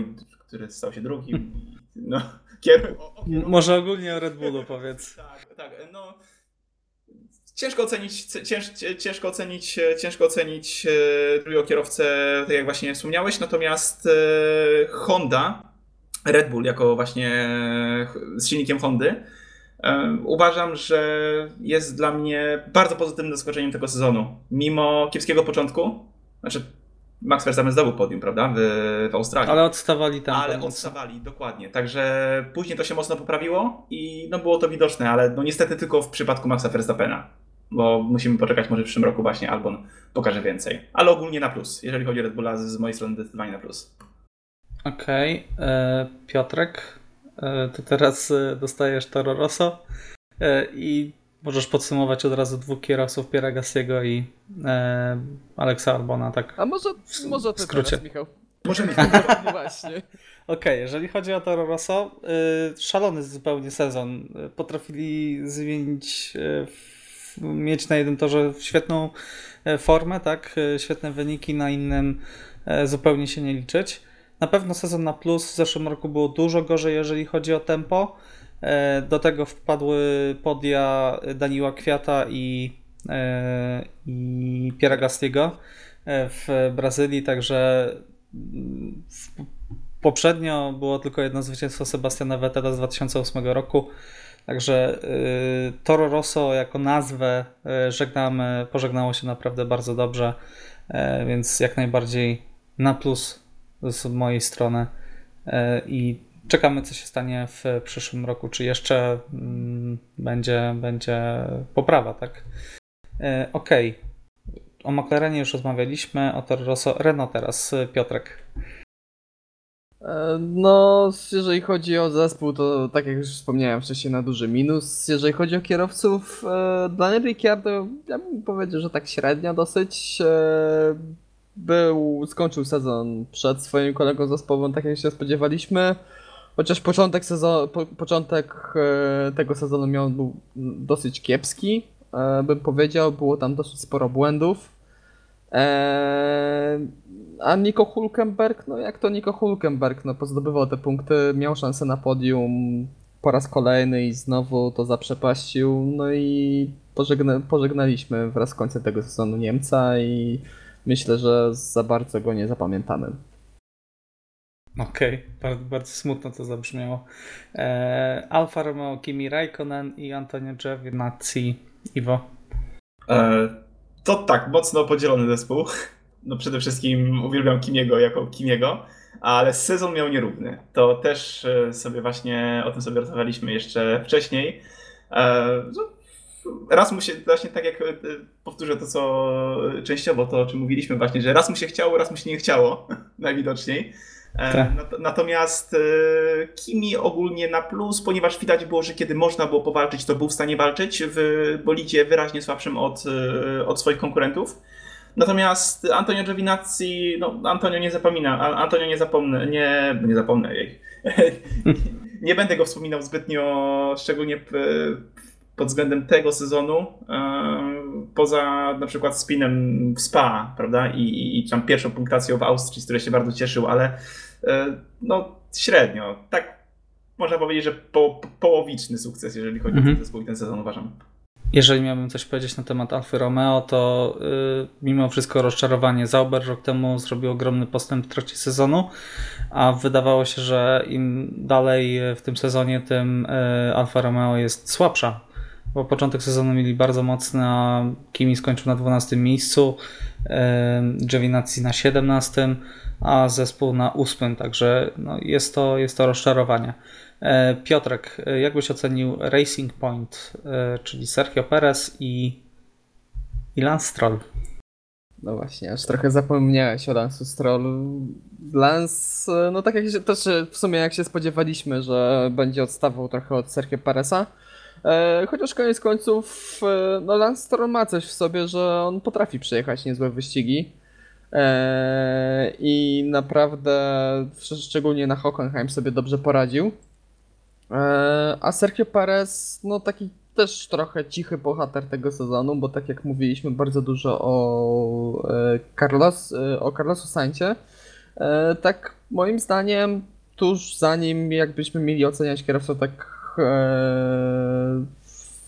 który stał się drugim, no, kier... o, o kierowcę- Może ogólnie o Red Bullu powiedz. tak, tak, no. Ciężko ocenić, cięż, ciężko ocenić, ciężko ocenić e, drugiego kierowcę, tak jak właśnie wspomniałeś, natomiast e, Honda, Red Bull jako właśnie e, z silnikiem Hondy, e, uważam, że jest dla mnie bardzo pozytywnym zaskoczeniem tego sezonu. Mimo kiepskiego początku, znaczy Max Verstappen zdobył podium, prawda, w, w Australii. Ale odstawali tam. Ale odstawali, dokładnie. Także później to się mocno poprawiło i no było to widoczne, ale no niestety tylko w przypadku Maxa Verstappena. Bo musimy poczekać, może w przyszłym roku właśnie Albon pokaże więcej. Ale ogólnie na plus. Jeżeli chodzi o Red Bulla, z, mojej strony zdecydowanie na plus. Okej, e, Piotrek, e, to teraz e, dostajesz Toro Rosso i możesz podsumować od razu dwóch kierowców Piera Gassiego i e, Alexa Albona, tak? A może, może w ty skrócie. teraz, Michał? Możemy. No właśnie. Okej, jeżeli chodzi o Toro Rosso, y, szalony zupełnie sezon. Y, Potrafili zmienić, y, f- mieć na jednym torze świetną e, formę, tak, y, świetne wyniki, na innym e, zupełnie się nie liczyć. Na pewno sezon na plus w zeszłym roku było dużo gorzej, jeżeli chodzi o tempo. E, Do tego wpadły podia Daniła Kwiata i, e, i Piera Gastiego e, w Brazylii, także mm, Poprzednio było tylko jedno zwycięstwo Sebastiana Vettela z 2008 roku. Także Toro Rosso jako nazwę żegnamy, pożegnało się naprawdę bardzo dobrze, więc jak najbardziej na plus z mojej strony i czekamy co się stanie w przyszłym roku, czy jeszcze mm, będzie, będzie poprawa, tak? Y, Okej, o McLarenie już rozmawialiśmy, o Toro Rosso, Renault teraz, Piotrek. E, No, jeżeli chodzi o zespół, to tak jak już wspomniałem wcześniej, na duży minus. Jeżeli chodzi o kierowców, e, Daniel Ricciardo, ja bym powiedział, że tak średnio dosyć. e, Był, skończył sezon przed swoim kolegą zespołowym, tak jak się spodziewaliśmy. Chociaż początek, sezon, po, początek e, tego sezonu miał był dosyć kiepski, e, bym powiedział. Było tam dosyć sporo błędów. Eee, a Nico Hulkenberg, no jak to Nico Hulkenberg, no pozdobywał te punkty, miał szansę na podium po raz kolejny i znowu to zaprzepaścił, no i pożegna, pożegnaliśmy wraz z końcem tego sezonu Niemca i myślę, że za bardzo go nie zapamiętamy. Okej, bardzo, bardzo smutno to zabrzmiało. E, Alfa Romeo, Kimi Raikkonen i Antonio Giovinazzi. Iwo. E, to tak, mocno podzielony zespół. No przede wszystkim uwielbiam Kimiego jako Kimiego, ale sezon miał nierówny. To też e, sobie właśnie o tym sobie rozmawialiśmy jeszcze wcześniej. E, no, Raz mu się, właśnie tak jak e, powtórzę to, co częściowo to, o czym mówiliśmy właśnie, że raz mu się chciało, raz mu się nie chciało, najwidoczniej. E, Tak. nat- Natomiast e, Kimi ogólnie na plus, ponieważ widać było, że kiedy można było powalczyć, to był w stanie walczyć w bolidzie wyraźnie słabszym od, e, od swoich konkurentów. Natomiast Antonio Giovinazzi, no Antonio nie zapomina, Antonio nie zapomnę, nie, nie zapomnę jej. nie będę go wspominał zbytnio, szczególnie pod względem tego sezonu, poza na przykład spinem w Spa, prawda, i, i, i tam pierwszą punktacją w Austrii, z której się bardzo cieszył, ale e, no średnio, tak można powiedzieć, że po, po, połowiczny sukces, jeżeli chodzi o Mhm. ten zespół i ten sezon, uważam. Jeżeli miałbym coś powiedzieć na temat Alfy Romeo, to y, mimo wszystko rozczarowanie. Zauber rok temu zrobił ogromny postęp w trakcie sezonu, a wydawało się, że im dalej w tym sezonie, tym y, Alfa Romeo jest słabsza. Bo początek sezonu mieli bardzo mocny, a Kimi skończył na 12 miejscu, Giovinazzi na 17, a zespół na 8, także no, jest, to, jest to rozczarowanie. E, Piotrek, e, jak byś ocenił Racing Point, e, czyli Sergio Perez i, i Lance Stroll? No właśnie, aż trochę zapomniałeś o Lance'u Strollu. Lance, no tak jak się, też w sumie jak się spodziewaliśmy, że będzie odstawał trochę od Sergio Pereza. E, chociaż koniec końców, e, no Lance Stroll ma coś w sobie, że on potrafi przejechać niezłe wyścigi. E, I naprawdę, szczególnie na Hockenheim sobie dobrze poradził. A Sergio Perez, no taki też trochę cichy bohater tego sezonu, bo tak jak mówiliśmy bardzo dużo o Carlos, o Carlosu Saincie, tak moim zdaniem tuż zanim jakbyśmy mieli oceniać kierowcę tak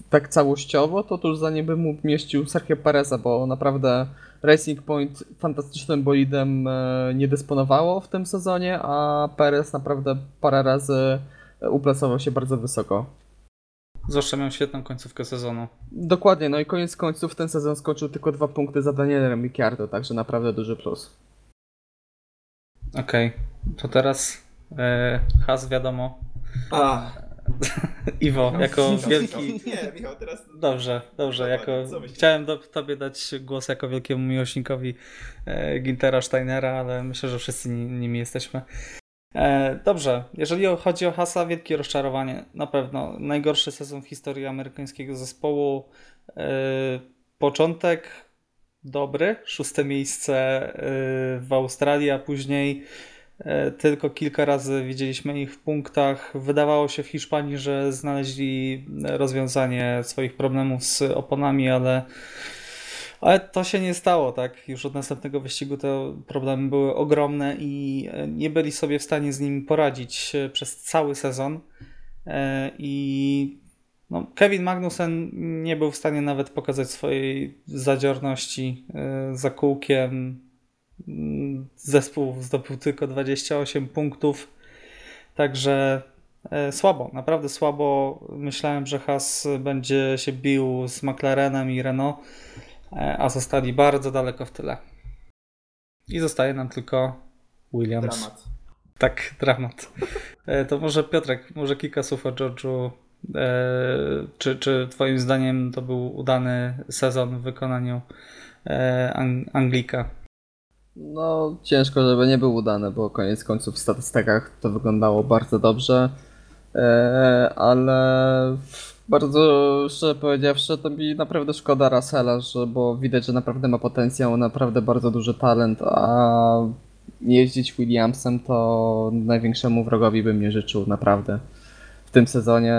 tak całościowo, to tuż zanim bym mu mieścił Sergio Pereza, bo naprawdę Racing Point fantastycznym bolidem e, nie dysponowało w tym sezonie, a Perez naprawdę parę razy uplasował się bardzo wysoko. Zwłaszcza miał świetną końcówkę sezonu. Dokładnie, no i koniec końców ten sezon skończył tylko dwa punkty za Danielem Ricciardo, także naprawdę duży plus. Okej, okay. to teraz e, Has wiadomo. A. Iwo, jako wielki. Nie, Michał, teraz. Dobrze, dobrze. Jako... Chciałem do, tobie dać głos jako wielkiemu miłośnikowi e, Gintera Steinera, ale myślę, że wszyscy nimi jesteśmy. E, dobrze, jeżeli chodzi o Hasa, wielkie rozczarowanie, na pewno. Najgorszy sezon w historii amerykańskiego zespołu. E, początek dobry, szóste miejsce e, w Australii, a później tylko kilka razy widzieliśmy ich w punktach. Wydawało się w Hiszpanii, że znaleźli rozwiązanie swoich problemów z oponami, ale ale to się nie stało, tak? Już od następnego wyścigu te problemy były ogromne i e, nie byli sobie w stanie z nimi poradzić e, przez cały sezon. E, I no, Kevin Magnussen nie był w stanie nawet pokazać swojej zadziorności za kółkiem. Zespół zdobył tylko 28 punktów, także słabo, naprawdę słabo. Myślałem, że Haas będzie się bił z McLarenem i Renault E, a zostali bardzo daleko w tyle. I zostaje nam tylko Williams. Dramat. Tak, dramat. E, to może Piotrek, może kilka słów o George'u. E, czy, czy Twoim zdaniem to był udany sezon w wykonaniu Anglika? No, ciężko, żeby nie był udany, bo koniec końców w statystykach to wyglądało bardzo dobrze, ale bardzo szczerze powiedziawszy, to mi naprawdę szkoda Russella, że, bo widać, że naprawdę ma potencjał, naprawdę bardzo duży talent, a jeździć Williamsem to największemu wrogowi bym nie życzył, naprawdę. W tym sezonie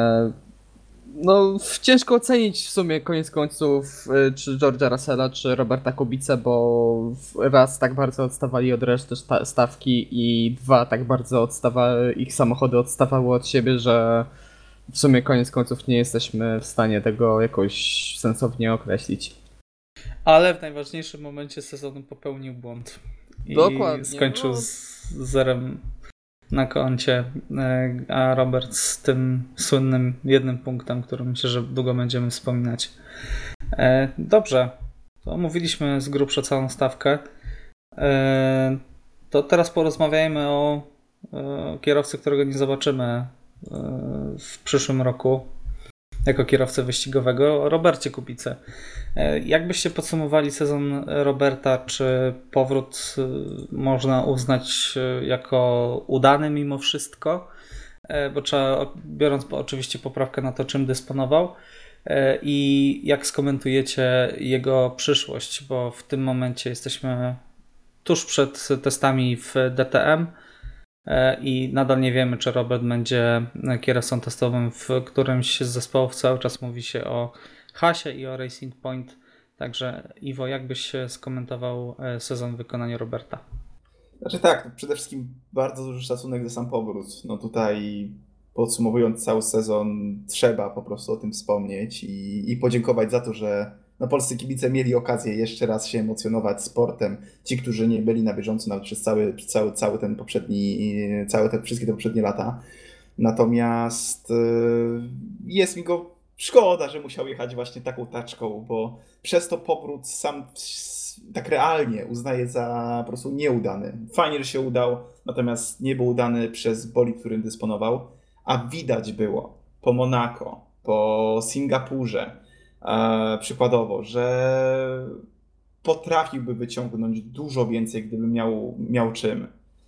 no, ciężko ocenić w sumie koniec końców, y, czy George'a Russella, czy Roberta Kubica, bo raz tak bardzo odstawali od reszty stawki i dwa tak bardzo odstawały, ich samochody odstawały od siebie, że w sumie koniec końców nie jesteśmy w stanie tego jakoś sensownie określić. Ale w najważniejszym momencie sezonu popełnił błąd. I Dokładnie. skończył no. z zerem na koncie, e, a Robert z tym słynnym jednym punktem, który myślę, że długo będziemy wspominać. E, dobrze, to omówiliśmy z grubsza całą stawkę. E, to teraz porozmawiajmy o kierowcy, którego nie zobaczymy w przyszłym roku jako kierowcę wyścigowego Robercie Kubice. E, jakbyście podsumowali sezon Roberta? Czy powrót e, można uznać e, jako udany mimo wszystko? Bo trzeba, biorąc oczywiście poprawkę na to, czym dysponował, i jak skomentujecie jego przyszłość, bo w tym momencie jesteśmy tuż przed testami w DTM. E, i nadal nie wiemy, czy Robert będzie kierowcą testowym w którymś z zespołów. Cały czas mówi się o Hasie i o Racing Point. Także Iwo, jak byś skomentował e, sezon w wykonaniu Roberta? Znaczy tak, przede wszystkim bardzo duży szacunek za sam powrót. No tutaj podsumowując cały sezon, trzeba po prostu o tym wspomnieć i, i podziękować za to, że no, polscy kibice mieli okazję jeszcze raz się emocjonować sportem. Ci, którzy nie byli na bieżąco nawet przez cały, cały, cały ten poprzedni, całe te wszystkie te poprzednie lata. Natomiast yy, jest mi go szkoda, że musiał jechać właśnie taką taczką, bo przez to powrót sam tak realnie uznaję za po prostu nieudany. Fajnie, że się udał, natomiast nie był udany przez boli, którym dysponował, a widać było po Monako, po Singapurze, E, przykładowo, że potrafiłby wyciągnąć dużo więcej, gdyby miał, miał czym.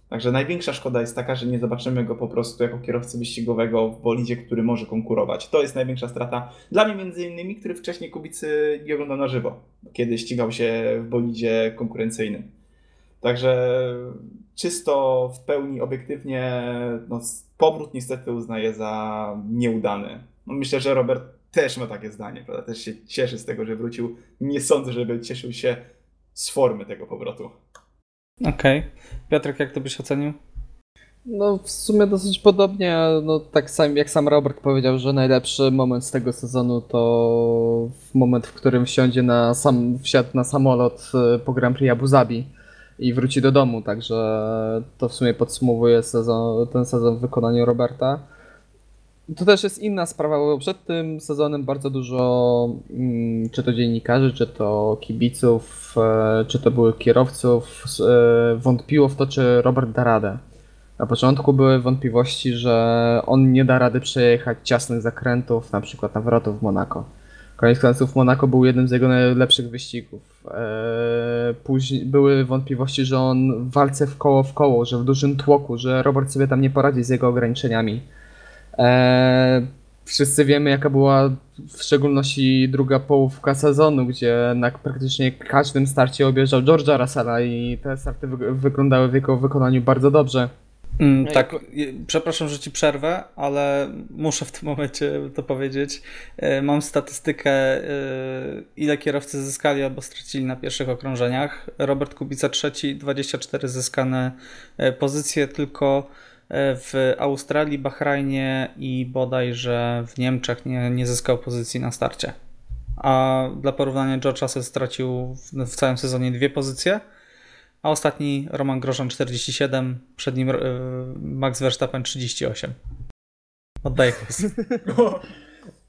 Także największa szkoda jest taka, że nie zobaczymy go po prostu jako kierowcy wyścigowego w bolidzie, który może konkurować. To jest największa strata dla mnie między innymi, który wcześniej Kubicy nie oglądał na żywo, kiedy ścigał się w bolidzie konkurencyjnym. Także czysto w pełni obiektywnie no, powrót niestety uznaję za nieudany. No, myślę, że Robert też ma takie zdanie, prawda? Też się cieszy z tego, że wrócił. Nie sądzę, żeby cieszył się z formy tego powrotu. Okej. Okay. Piotrek, jak to byś ocenił? No w sumie dosyć podobnie, no tak sam, jak sam Robert powiedział, że najlepszy moment z tego sezonu to moment, w którym wsiądzie na sam, wsiadł na samolot e, po Grand Prix Abu Zabi i wróci do domu, także to w sumie podsumowuje sezon, ten sezon w wykonaniu Roberta. To też jest inna sprawa, bo przed tym sezonem bardzo dużo, mm, czy to dziennikarzy, czy to kibiców, e, czy to były kierowców, e, wątpiło w to, czy Robert da radę. Na początku były wątpliwości, że on nie da rady przejechać ciasnych zakrętów, na przykład nawrotów w Monako. Koniec końców Monako był jednym z jego najlepszych wyścigów. E, później były wątpliwości, że on walce w koło w koło, że w dużym tłoku, że Robert sobie tam nie poradzi z jego ograniczeniami. Eee, wszyscy wiemy, jaka była w szczególności druga połówka sezonu, gdzie na praktycznie każdym starcie objeżdżał George'a Russella i te starty wy wyglądały w jego wykonaniu bardzo dobrze. Mm, tak, przepraszam, że ci przerwę, ale muszę w tym momencie to powiedzieć. E, mam statystykę, e, ile kierowcy zyskali albo stracili na pierwszych okrążeniach. Robert Kubica trzeci, 24 zyskane e, pozycje, tylko w Australii, Bahrajnie i bodajże w Niemczech nie, nie zyskał pozycji na starcie. A dla porównania George Russell stracił w, w całym sezonie dwie pozycje, a ostatni Roman Grożan 47, przed nim e, Max Verstappen 38. Oddaję głos.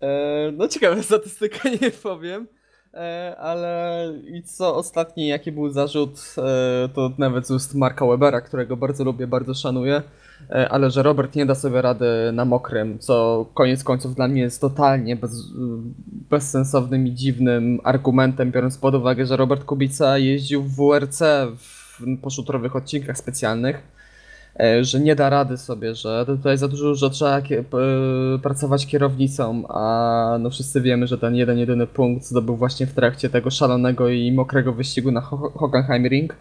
E, no ciekawa statystyka, nie powiem. E, ale i co ostatni, jaki był zarzut, to nawet z ust Marka Webera, którego bardzo lubię, bardzo szanuję E, ale że Robert nie da sobie rady na mokrym, co koniec końców dla mnie jest totalnie bez, bezsensownym i dziwnym argumentem, biorąc pod uwagę, że Robert Kubica jeździł w WRC w poszutrowych odcinkach specjalnych, e, że nie da rady sobie, że tutaj za dużo, że trzeba pracować kierownicą, a no wszyscy wiemy, że ten jeden, jedyny punkt zdobył właśnie w trakcie tego szalonego i mokrego wyścigu na Hockenheimring.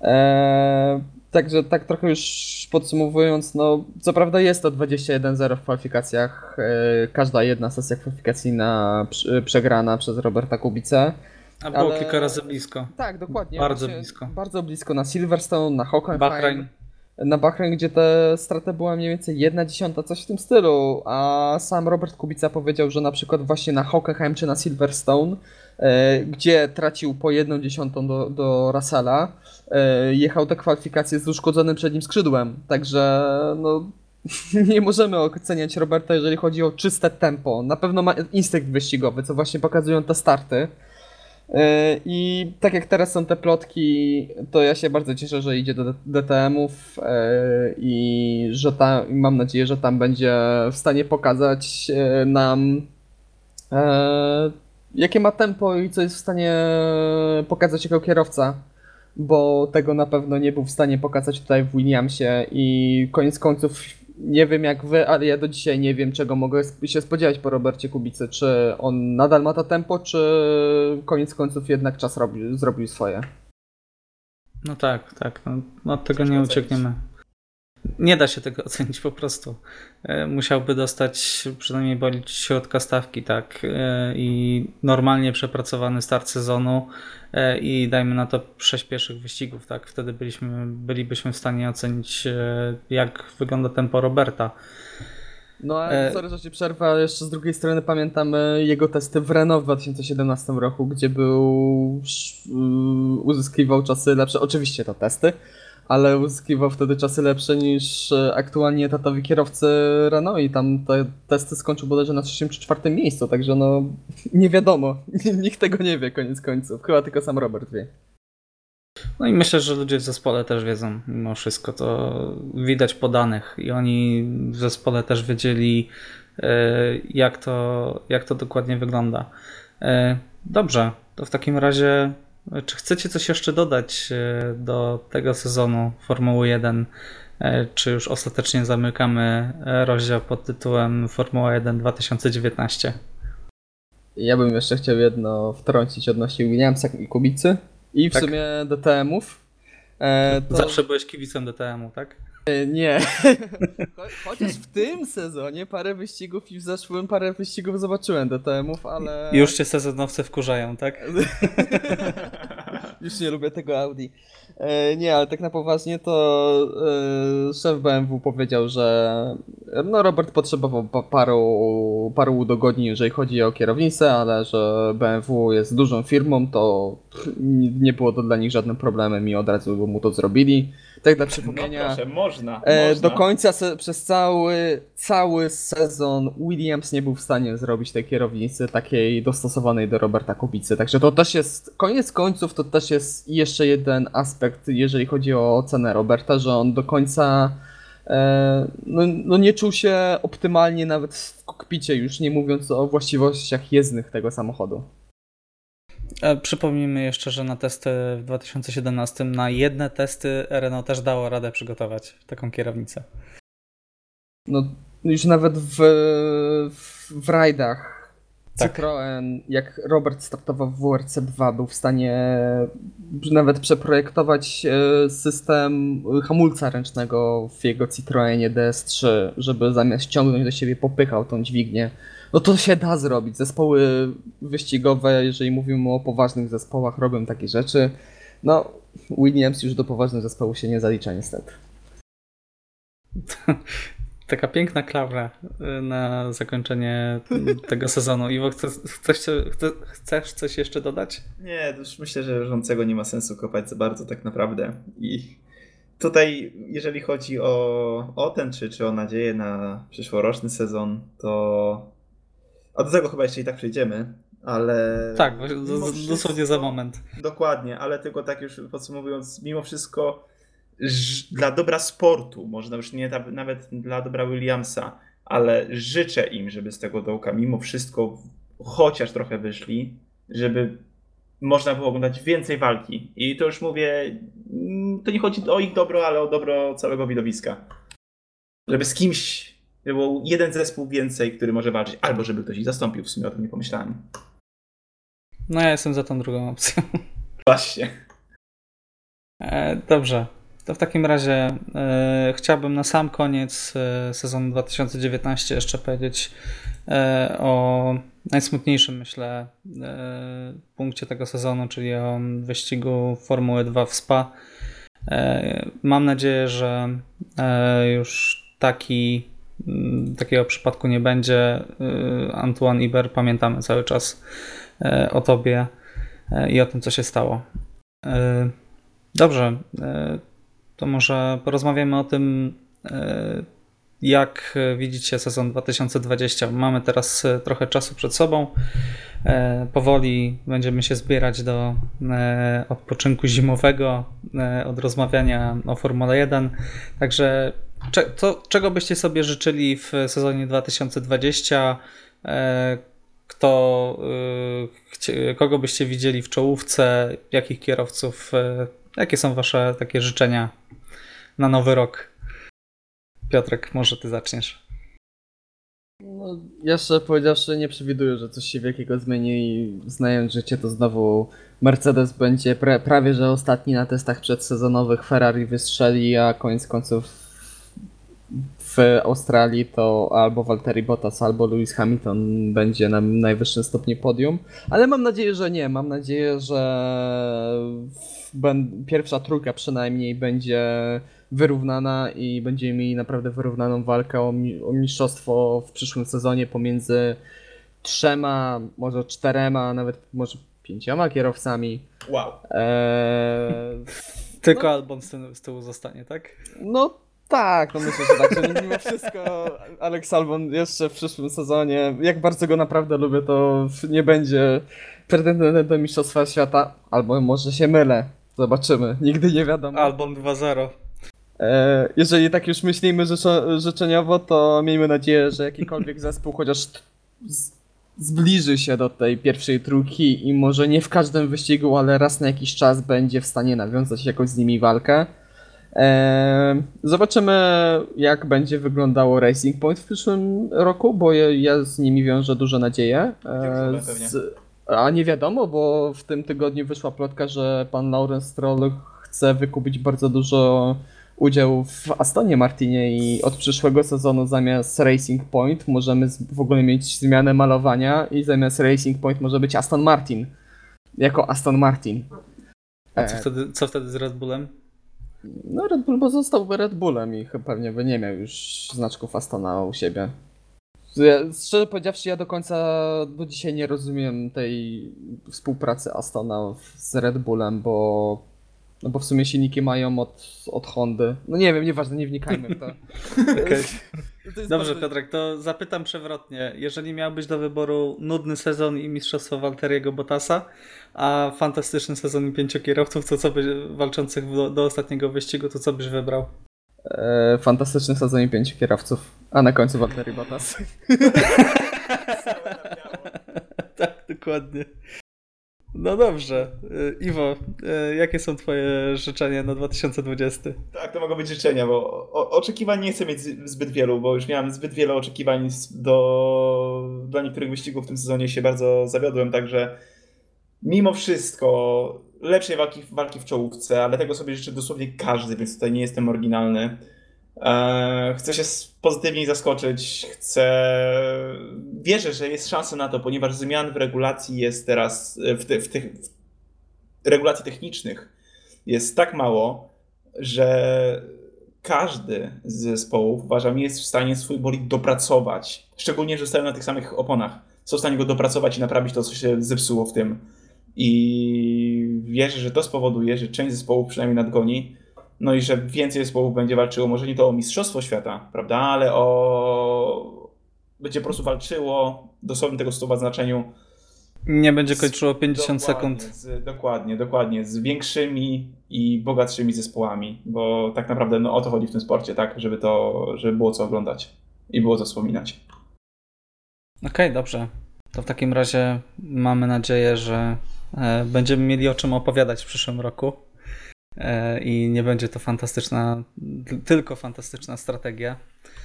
Eee, Także tak trochę już podsumowując, no co prawda jest to 21-0 w kwalifikacjach. E, każda jedna sesja kwalifikacyjna przegrana przez Roberta Kubicę. A było ale... kilka razy blisko. Tak, dokładnie. Bardzo blisko. Bardzo blisko na Silverstone, na Hockenheim. Bahrain. Na Bahrain, gdzie te straty była mniej więcej jedna dziesiąta, coś w tym stylu, a sam Robert Kubica powiedział, że na przykład właśnie na Hockenheim czy na Silverstone, e, gdzie tracił po jedną dziesiątą do, do Russella, E, jechał te kwalifikacje z uszkodzonym przednim skrzydłem. Także no, nie możemy oceniać Roberta, jeżeli chodzi o czyste tempo. Na pewno ma instynkt wyścigowy, co właśnie pokazują te starty. E, I tak jak teraz są te plotki, to ja się bardzo cieszę, że idzie do DTM-ów e, i że tam, mam nadzieję, że tam będzie w stanie pokazać nam jakie ma tempo i co jest w stanie pokazać jako kierowca bo tego na pewno nie był w stanie pokazać tutaj w Williamsie i koniec końców nie wiem jak wy, ale ja do dzisiaj nie wiem czego mogę się spodziewać po Robercie Kubicy. Czy on nadal ma to tempo, czy koniec końców jednak czas robi, zrobił swoje? No tak, tak. No, od tego nie uciekniemy. Nie da się tego ocenić po prostu. E, musiałby dostać przynajmniej bolić środka stawki, tak. E, I normalnie przepracowany start sezonu e, i dajmy na to sześć pierwszych wyścigów, tak. Wtedy byliśmy, bylibyśmy w stanie ocenić, jak wygląda tempo Roberta. No ale sorry, że ci przerwę, ale jeszcze z drugiej strony pamiętamy jego testy w Renault w 2017 roku, gdzie był uzyskiwał czasy lepsze, oczywiście to testy, ale uzyskiwał wtedy czasy lepsze niż e, aktualnie etatowi kierowcy Renault i tam te testy skończył bodajże na trzecim czy czwartym miejscu, także no nie wiadomo, nikt tego nie wie koniec końców, chyba tylko sam Robert wie. No i myślę, że ludzie w zespole też wiedzą mimo wszystko, to widać po danych i oni w zespole też wiedzieli e, jak to, jak to dokładnie wygląda. E, dobrze, to w takim razie Czy chcecie coś jeszcze dodać e, do tego sezonu Formuły 1? E, czy już ostatecznie zamykamy e, rozdział pod tytułem Formuła 1 2019? Ja bym jeszcze chciał jedno wtrącić odnośnie Williamsa i Kubicy i w Tak. sumie DTM-ów. E, to- Zawsze byłeś kibicem DTM-u, tak? Nie. Cho- Chociaż w tym sezonie parę wyścigów i w zeszłym parę wyścigów zobaczyłem DTM-ów, ale... Już cię sezonowcy wkurzają, tak? Już nie lubię tego Audi. E, nie, ale tak na poważnie to e, szef BMW powiedział, że no Robert potrzebował pa- paru, paru udogodnień, jeżeli chodzi o kierownicę, ale że BMW jest dużą firmą, to nie było to dla nich żadnym problemem i od razu mu to zrobili. Tak dla No przypomnienia. proszę, można. E, można. do końca se, przez cały, cały sezon Williams nie był w stanie zrobić tej kierownicy takiej dostosowanej do Roberta Kubicy. Także to też jest, koniec końców, to też jest jeszcze jeden aspekt, jeżeli chodzi o ocenę Roberta, że on do końca e, no, no nie czuł się optymalnie nawet w kokpicie, już nie mówiąc o właściwościach jezdnych tego samochodu. E, Przypomnijmy jeszcze, że na testy w 2017 na jedne testy Renault też dało radę przygotować taką kierownicę. No, już nawet w, w, w rajdach Tak. Citroen, jak Robert startował w WRC2, był w stanie nawet przeprojektować e, system hamulca ręcznego w jego Citroenie DS3, żeby zamiast ciągnąć do siebie popychał tą dźwignię. No to się da zrobić. Zespoły wyścigowe, jeżeli mówimy o poważnych zespołach, robią takie rzeczy. No, Williams już do poważnych zespołów się nie zalicza niestety. Taka piękna klaura y, na zakończenie tego sezonu. Iwo, chcesz, chcesz, chce- chcesz coś jeszcze dodać? Nie, już myślę, że rządzącego nie ma sensu kopać za bardzo tak naprawdę. I tutaj, jeżeli chodzi o, o ten, czy, czy o nadzieję na przyszłoroczny sezon, to a do tego chyba jeszcze i tak przejdziemy, ale... Tak, do- wszystko- dosłownie za moment. Dokładnie, ale tylko tak już podsumowując, mimo wszystko dla dobra sportu, może już nie nawet dla dobra Williamsa, ale życzę im, żeby z tego dołka mimo wszystko chociaż trochę wyszli, żeby można było oglądać więcej walki. I to już mówię, to nie chodzi o ich dobro, ale o dobro całego widowiska. Żeby z kimś był jeden zespół więcej, który może walczyć, albo żeby ktoś ich zastąpił, w sumie o tym nie pomyślałem. No ja jestem za tą drugą opcją. Właśnie. E, Dobrze. To w takim razie e, chciałbym na sam koniec e, sezonu 2019 jeszcze powiedzieć e, o najsmutniejszym, myślę, e, punkcie tego sezonu, czyli o wyścigu Formuły 2 w Spa. E, mam nadzieję, że już taki, takiego przypadku nie będzie. E, Antoine Iber, pamiętamy cały czas e, o tobie e, i o tym, co się stało. Dobrze, to może porozmawiamy o tym, jak widzicie sezon 2020. Mamy teraz trochę czasu przed sobą. Powoli będziemy się zbierać do odpoczynku zimowego, od rozmawiania o Formule 1. Także cze- co, czego byście sobie życzyli w sezonie 2020? E, Kto, e, kogo byście widzieli w czołówce? Jakich kierowców? e, Jakie są wasze takie życzenia na nowy rok? Piotrek, może ty zaczniesz. No, jeszcze powiedziawszy, nie przewiduję, że coś się wielkiego zmieni i znając życie, to znowu Mercedes będzie pra prawie że ostatni na testach przedsezonowych, Ferrari wystrzeli, a koniec końców w Australii to albo Valtteri Bottas, albo Lewis Hamilton będzie na najwyższym stopniu podium, ale mam nadzieję, że nie. Mam nadzieję, że pierwsza trójka przynajmniej będzie wyrównana i będziemy mieli naprawdę wyrównaną walkę o, mi- o mistrzostwo w przyszłym sezonie pomiędzy trzema, może czterema, nawet może pięcioma kierowcami. Wow. Eee, Tylko Albon z, tyłu- z tyłu zostanie, tak? no tak, no myślę, że tak, że mimo wszystko Alex Albon jeszcze w przyszłym sezonie, jak bardzo go naprawdę lubię, to nie będzie pretendentem do Mistrzostwa Świata, albo może się mylę. Zobaczymy, nigdy nie wiadomo. Albon 2-0. E, jeżeli tak już myślimy życzeniowo, to miejmy nadzieję, że jakikolwiek zespół, chociaż zbliży się do tej pierwszej trójki i może nie w każdym wyścigu, ale raz na jakiś czas będzie w stanie nawiązać jakoś z nimi walkę. Eee, zobaczymy, jak będzie wyglądało Racing Point w przyszłym roku, bo ja, ja z nimi wiążę duże nadzieje. Eee, pewnie. z, a nie wiadomo, bo w tym tygodniu wyszła plotka, że pan Lawrence Stroll chce wykupić bardzo dużo udziału w Astonie Martinie i od przyszłego sezonu zamiast Racing Point możemy z- w ogóle mieć zmianę malowania i zamiast Racing Point może być Aston Martin. Jako Aston Martin. A co E, wtedy, co wtedy z Red Bullem? No Red Bull pozostałby Red Bullem i pewnie by nie miał już znaczków Astona u siebie. Ja, szczerze powiedziawszy, ja do końca do dzisiaj nie rozumiem tej współpracy Astona z Red Bullem, bo no bo w sumie silniki mają od, od Hondy. No nie wiem, nieważne, nie wnikajmy w to. Dobrze, bardzo- Piotrek, to zapytam przewrotnie. Jeżeli miałbyś do wyboru nudny sezon i mistrzostwo Walteriego Bottasa, a fantastyczny sezon i pięciu kierowców, to co byś, walczących do, do ostatniego wyścigu, to co byś wybrał? E, fantastyczny sezon i pięciu kierowców, a na końcu Valtteri Bottas. tak, dokładnie. No dobrze. Y, Iwo, y, jakie są twoje życzenia na 2020? Tak, to mogą być życzenia, bo oczekiwań nie chcę mieć zbyt wielu, bo już miałem zbyt wiele oczekiwań do, dla niektórych wyścigów w tym sezonie się bardzo zawiodłem, także mimo wszystko lepszej walki, walki w czołówce, ale tego sobie życzy dosłownie każdy, więc tutaj nie jestem oryginalny. Eee, chcę się pozytywniej zaskoczyć, chcę... Wierzę, że jest szansa na to, ponieważ zmian w regulacji jest teraz, e, w, te, w tych w regulacji technicznych jest tak mało, że każdy z zespołów, uważam, jest w stanie swój bolid dopracować. Szczególnie, że stoją na tych samych oponach. Są w stanie go dopracować i naprawić to, co się zepsuło w tym. I wierzę, że to spowoduje, że część zespołów przynajmniej nadgoni. No i że więcej zespołów będzie walczyło, może nie to o Mistrzostwo Świata, prawda, ale o. będzie po prostu walczyło, dosłownie tego słowa znaczeniu, Nie będzie kończyło 50 Dokładnie, sekund. Z, dokładnie, dokładnie. Z większymi i bogatszymi zespołami, bo tak naprawdę no, o to chodzi w tym sporcie, tak? Żeby to, żeby było co oglądać i było co wspominać. Okej, dobrze. To w takim razie mamy nadzieję, że e, będziemy mieli o czym opowiadać w przyszłym roku. E, I nie będzie to fantastyczna, tylko fantastyczna strategia.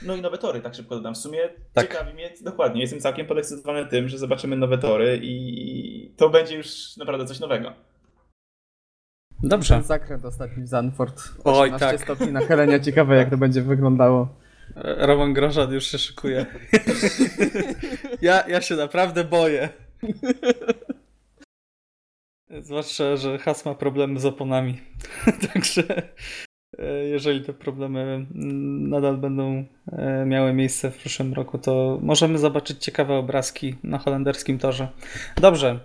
No i nowe tory, tak szybko dodam. W sumie Tak. ciekawi mnie, dokładnie, jestem całkiem podekscytowany tym, że zobaczymy nowe tory i to będzie już naprawdę coś nowego. Dobrze. Ten zakręt ostatni w Zanford. Oj, 18 tak. stopni nachylenia, ciekawe jak to będzie wyglądało. E, Roman Grożan już się szykuje. ja, ja się naprawdę boję. Zwłaszcza, że Has ma problemy z oponami. Także e, jeżeli te problemy mm, nadal będą e, miały miejsce w przyszłym roku, to możemy zobaczyć ciekawe obrazki na holenderskim torze. Dobrze,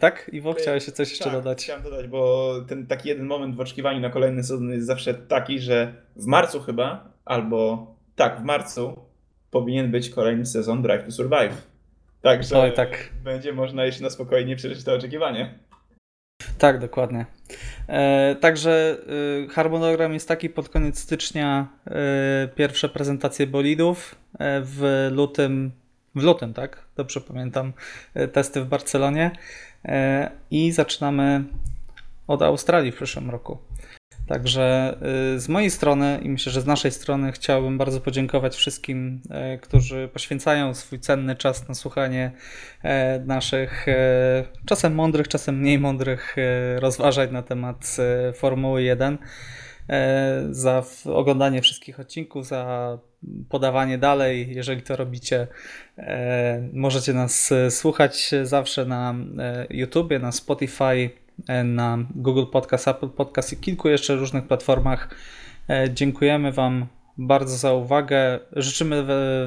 tak? Iwo, chciałeś się coś jeszcze tak, dodać? Chciałem dodać, bo ten taki jeden moment w oczekiwaniu na kolejny sezon jest zawsze taki, że w marcu chyba, albo tak, w marcu powinien być kolejny sezon Drive to Survive. Także Oj, tak. będzie można jeszcze na spokojnie przeżyć to oczekiwanie. Tak, dokładnie. E, także e, harmonogram jest taki pod koniec stycznia e, pierwsze prezentacje bolidów, e, w lutym, w lutym, tak? Dobrze pamiętam, e, testy w Barcelonie e, i zaczynamy od Australii w przyszłym roku. Także y, z mojej strony i myślę, że z naszej strony chciałbym bardzo podziękować wszystkim, e, którzy poświęcają swój cenny czas na słuchanie e, naszych e, czasem mądrych, czasem mniej mądrych rozważań na temat Formuły 1. e, Za oglądanie wszystkich odcinków, za podawanie dalej. Jeżeli to robicie, możecie nas słuchać zawsze na e, YouTubie, na Spotify, na Google Podcast, Apple Podcast i kilku jeszcze różnych platformach. E, Dziękujemy Wam bardzo za uwagę. Życzymy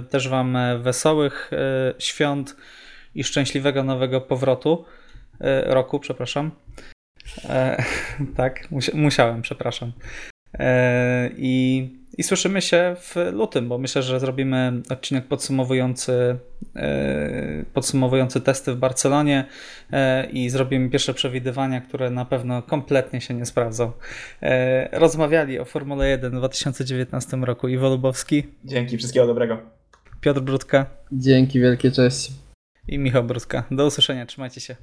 też Wam e, wesołych e, świąt i szczęśliwego nowego powrotu roku, przepraszam. E, tak, musia- musiałem, przepraszam. E, I, I słyszymy się w lutym, bo myślę, że zrobimy odcinek podsumowujący, e, podsumowujący testy w Barcelonie e, i zrobimy pierwsze przewidywania, które na pewno kompletnie się nie sprawdzą. E, Rozmawiali o Formule 1 w 2019 roku Iwo Lubowski, Dzięki, wszystkiego dobrego. Piotr Brudka Dzięki wielkie, cześć. I Michał Brudka. Do usłyszenia, trzymajcie się.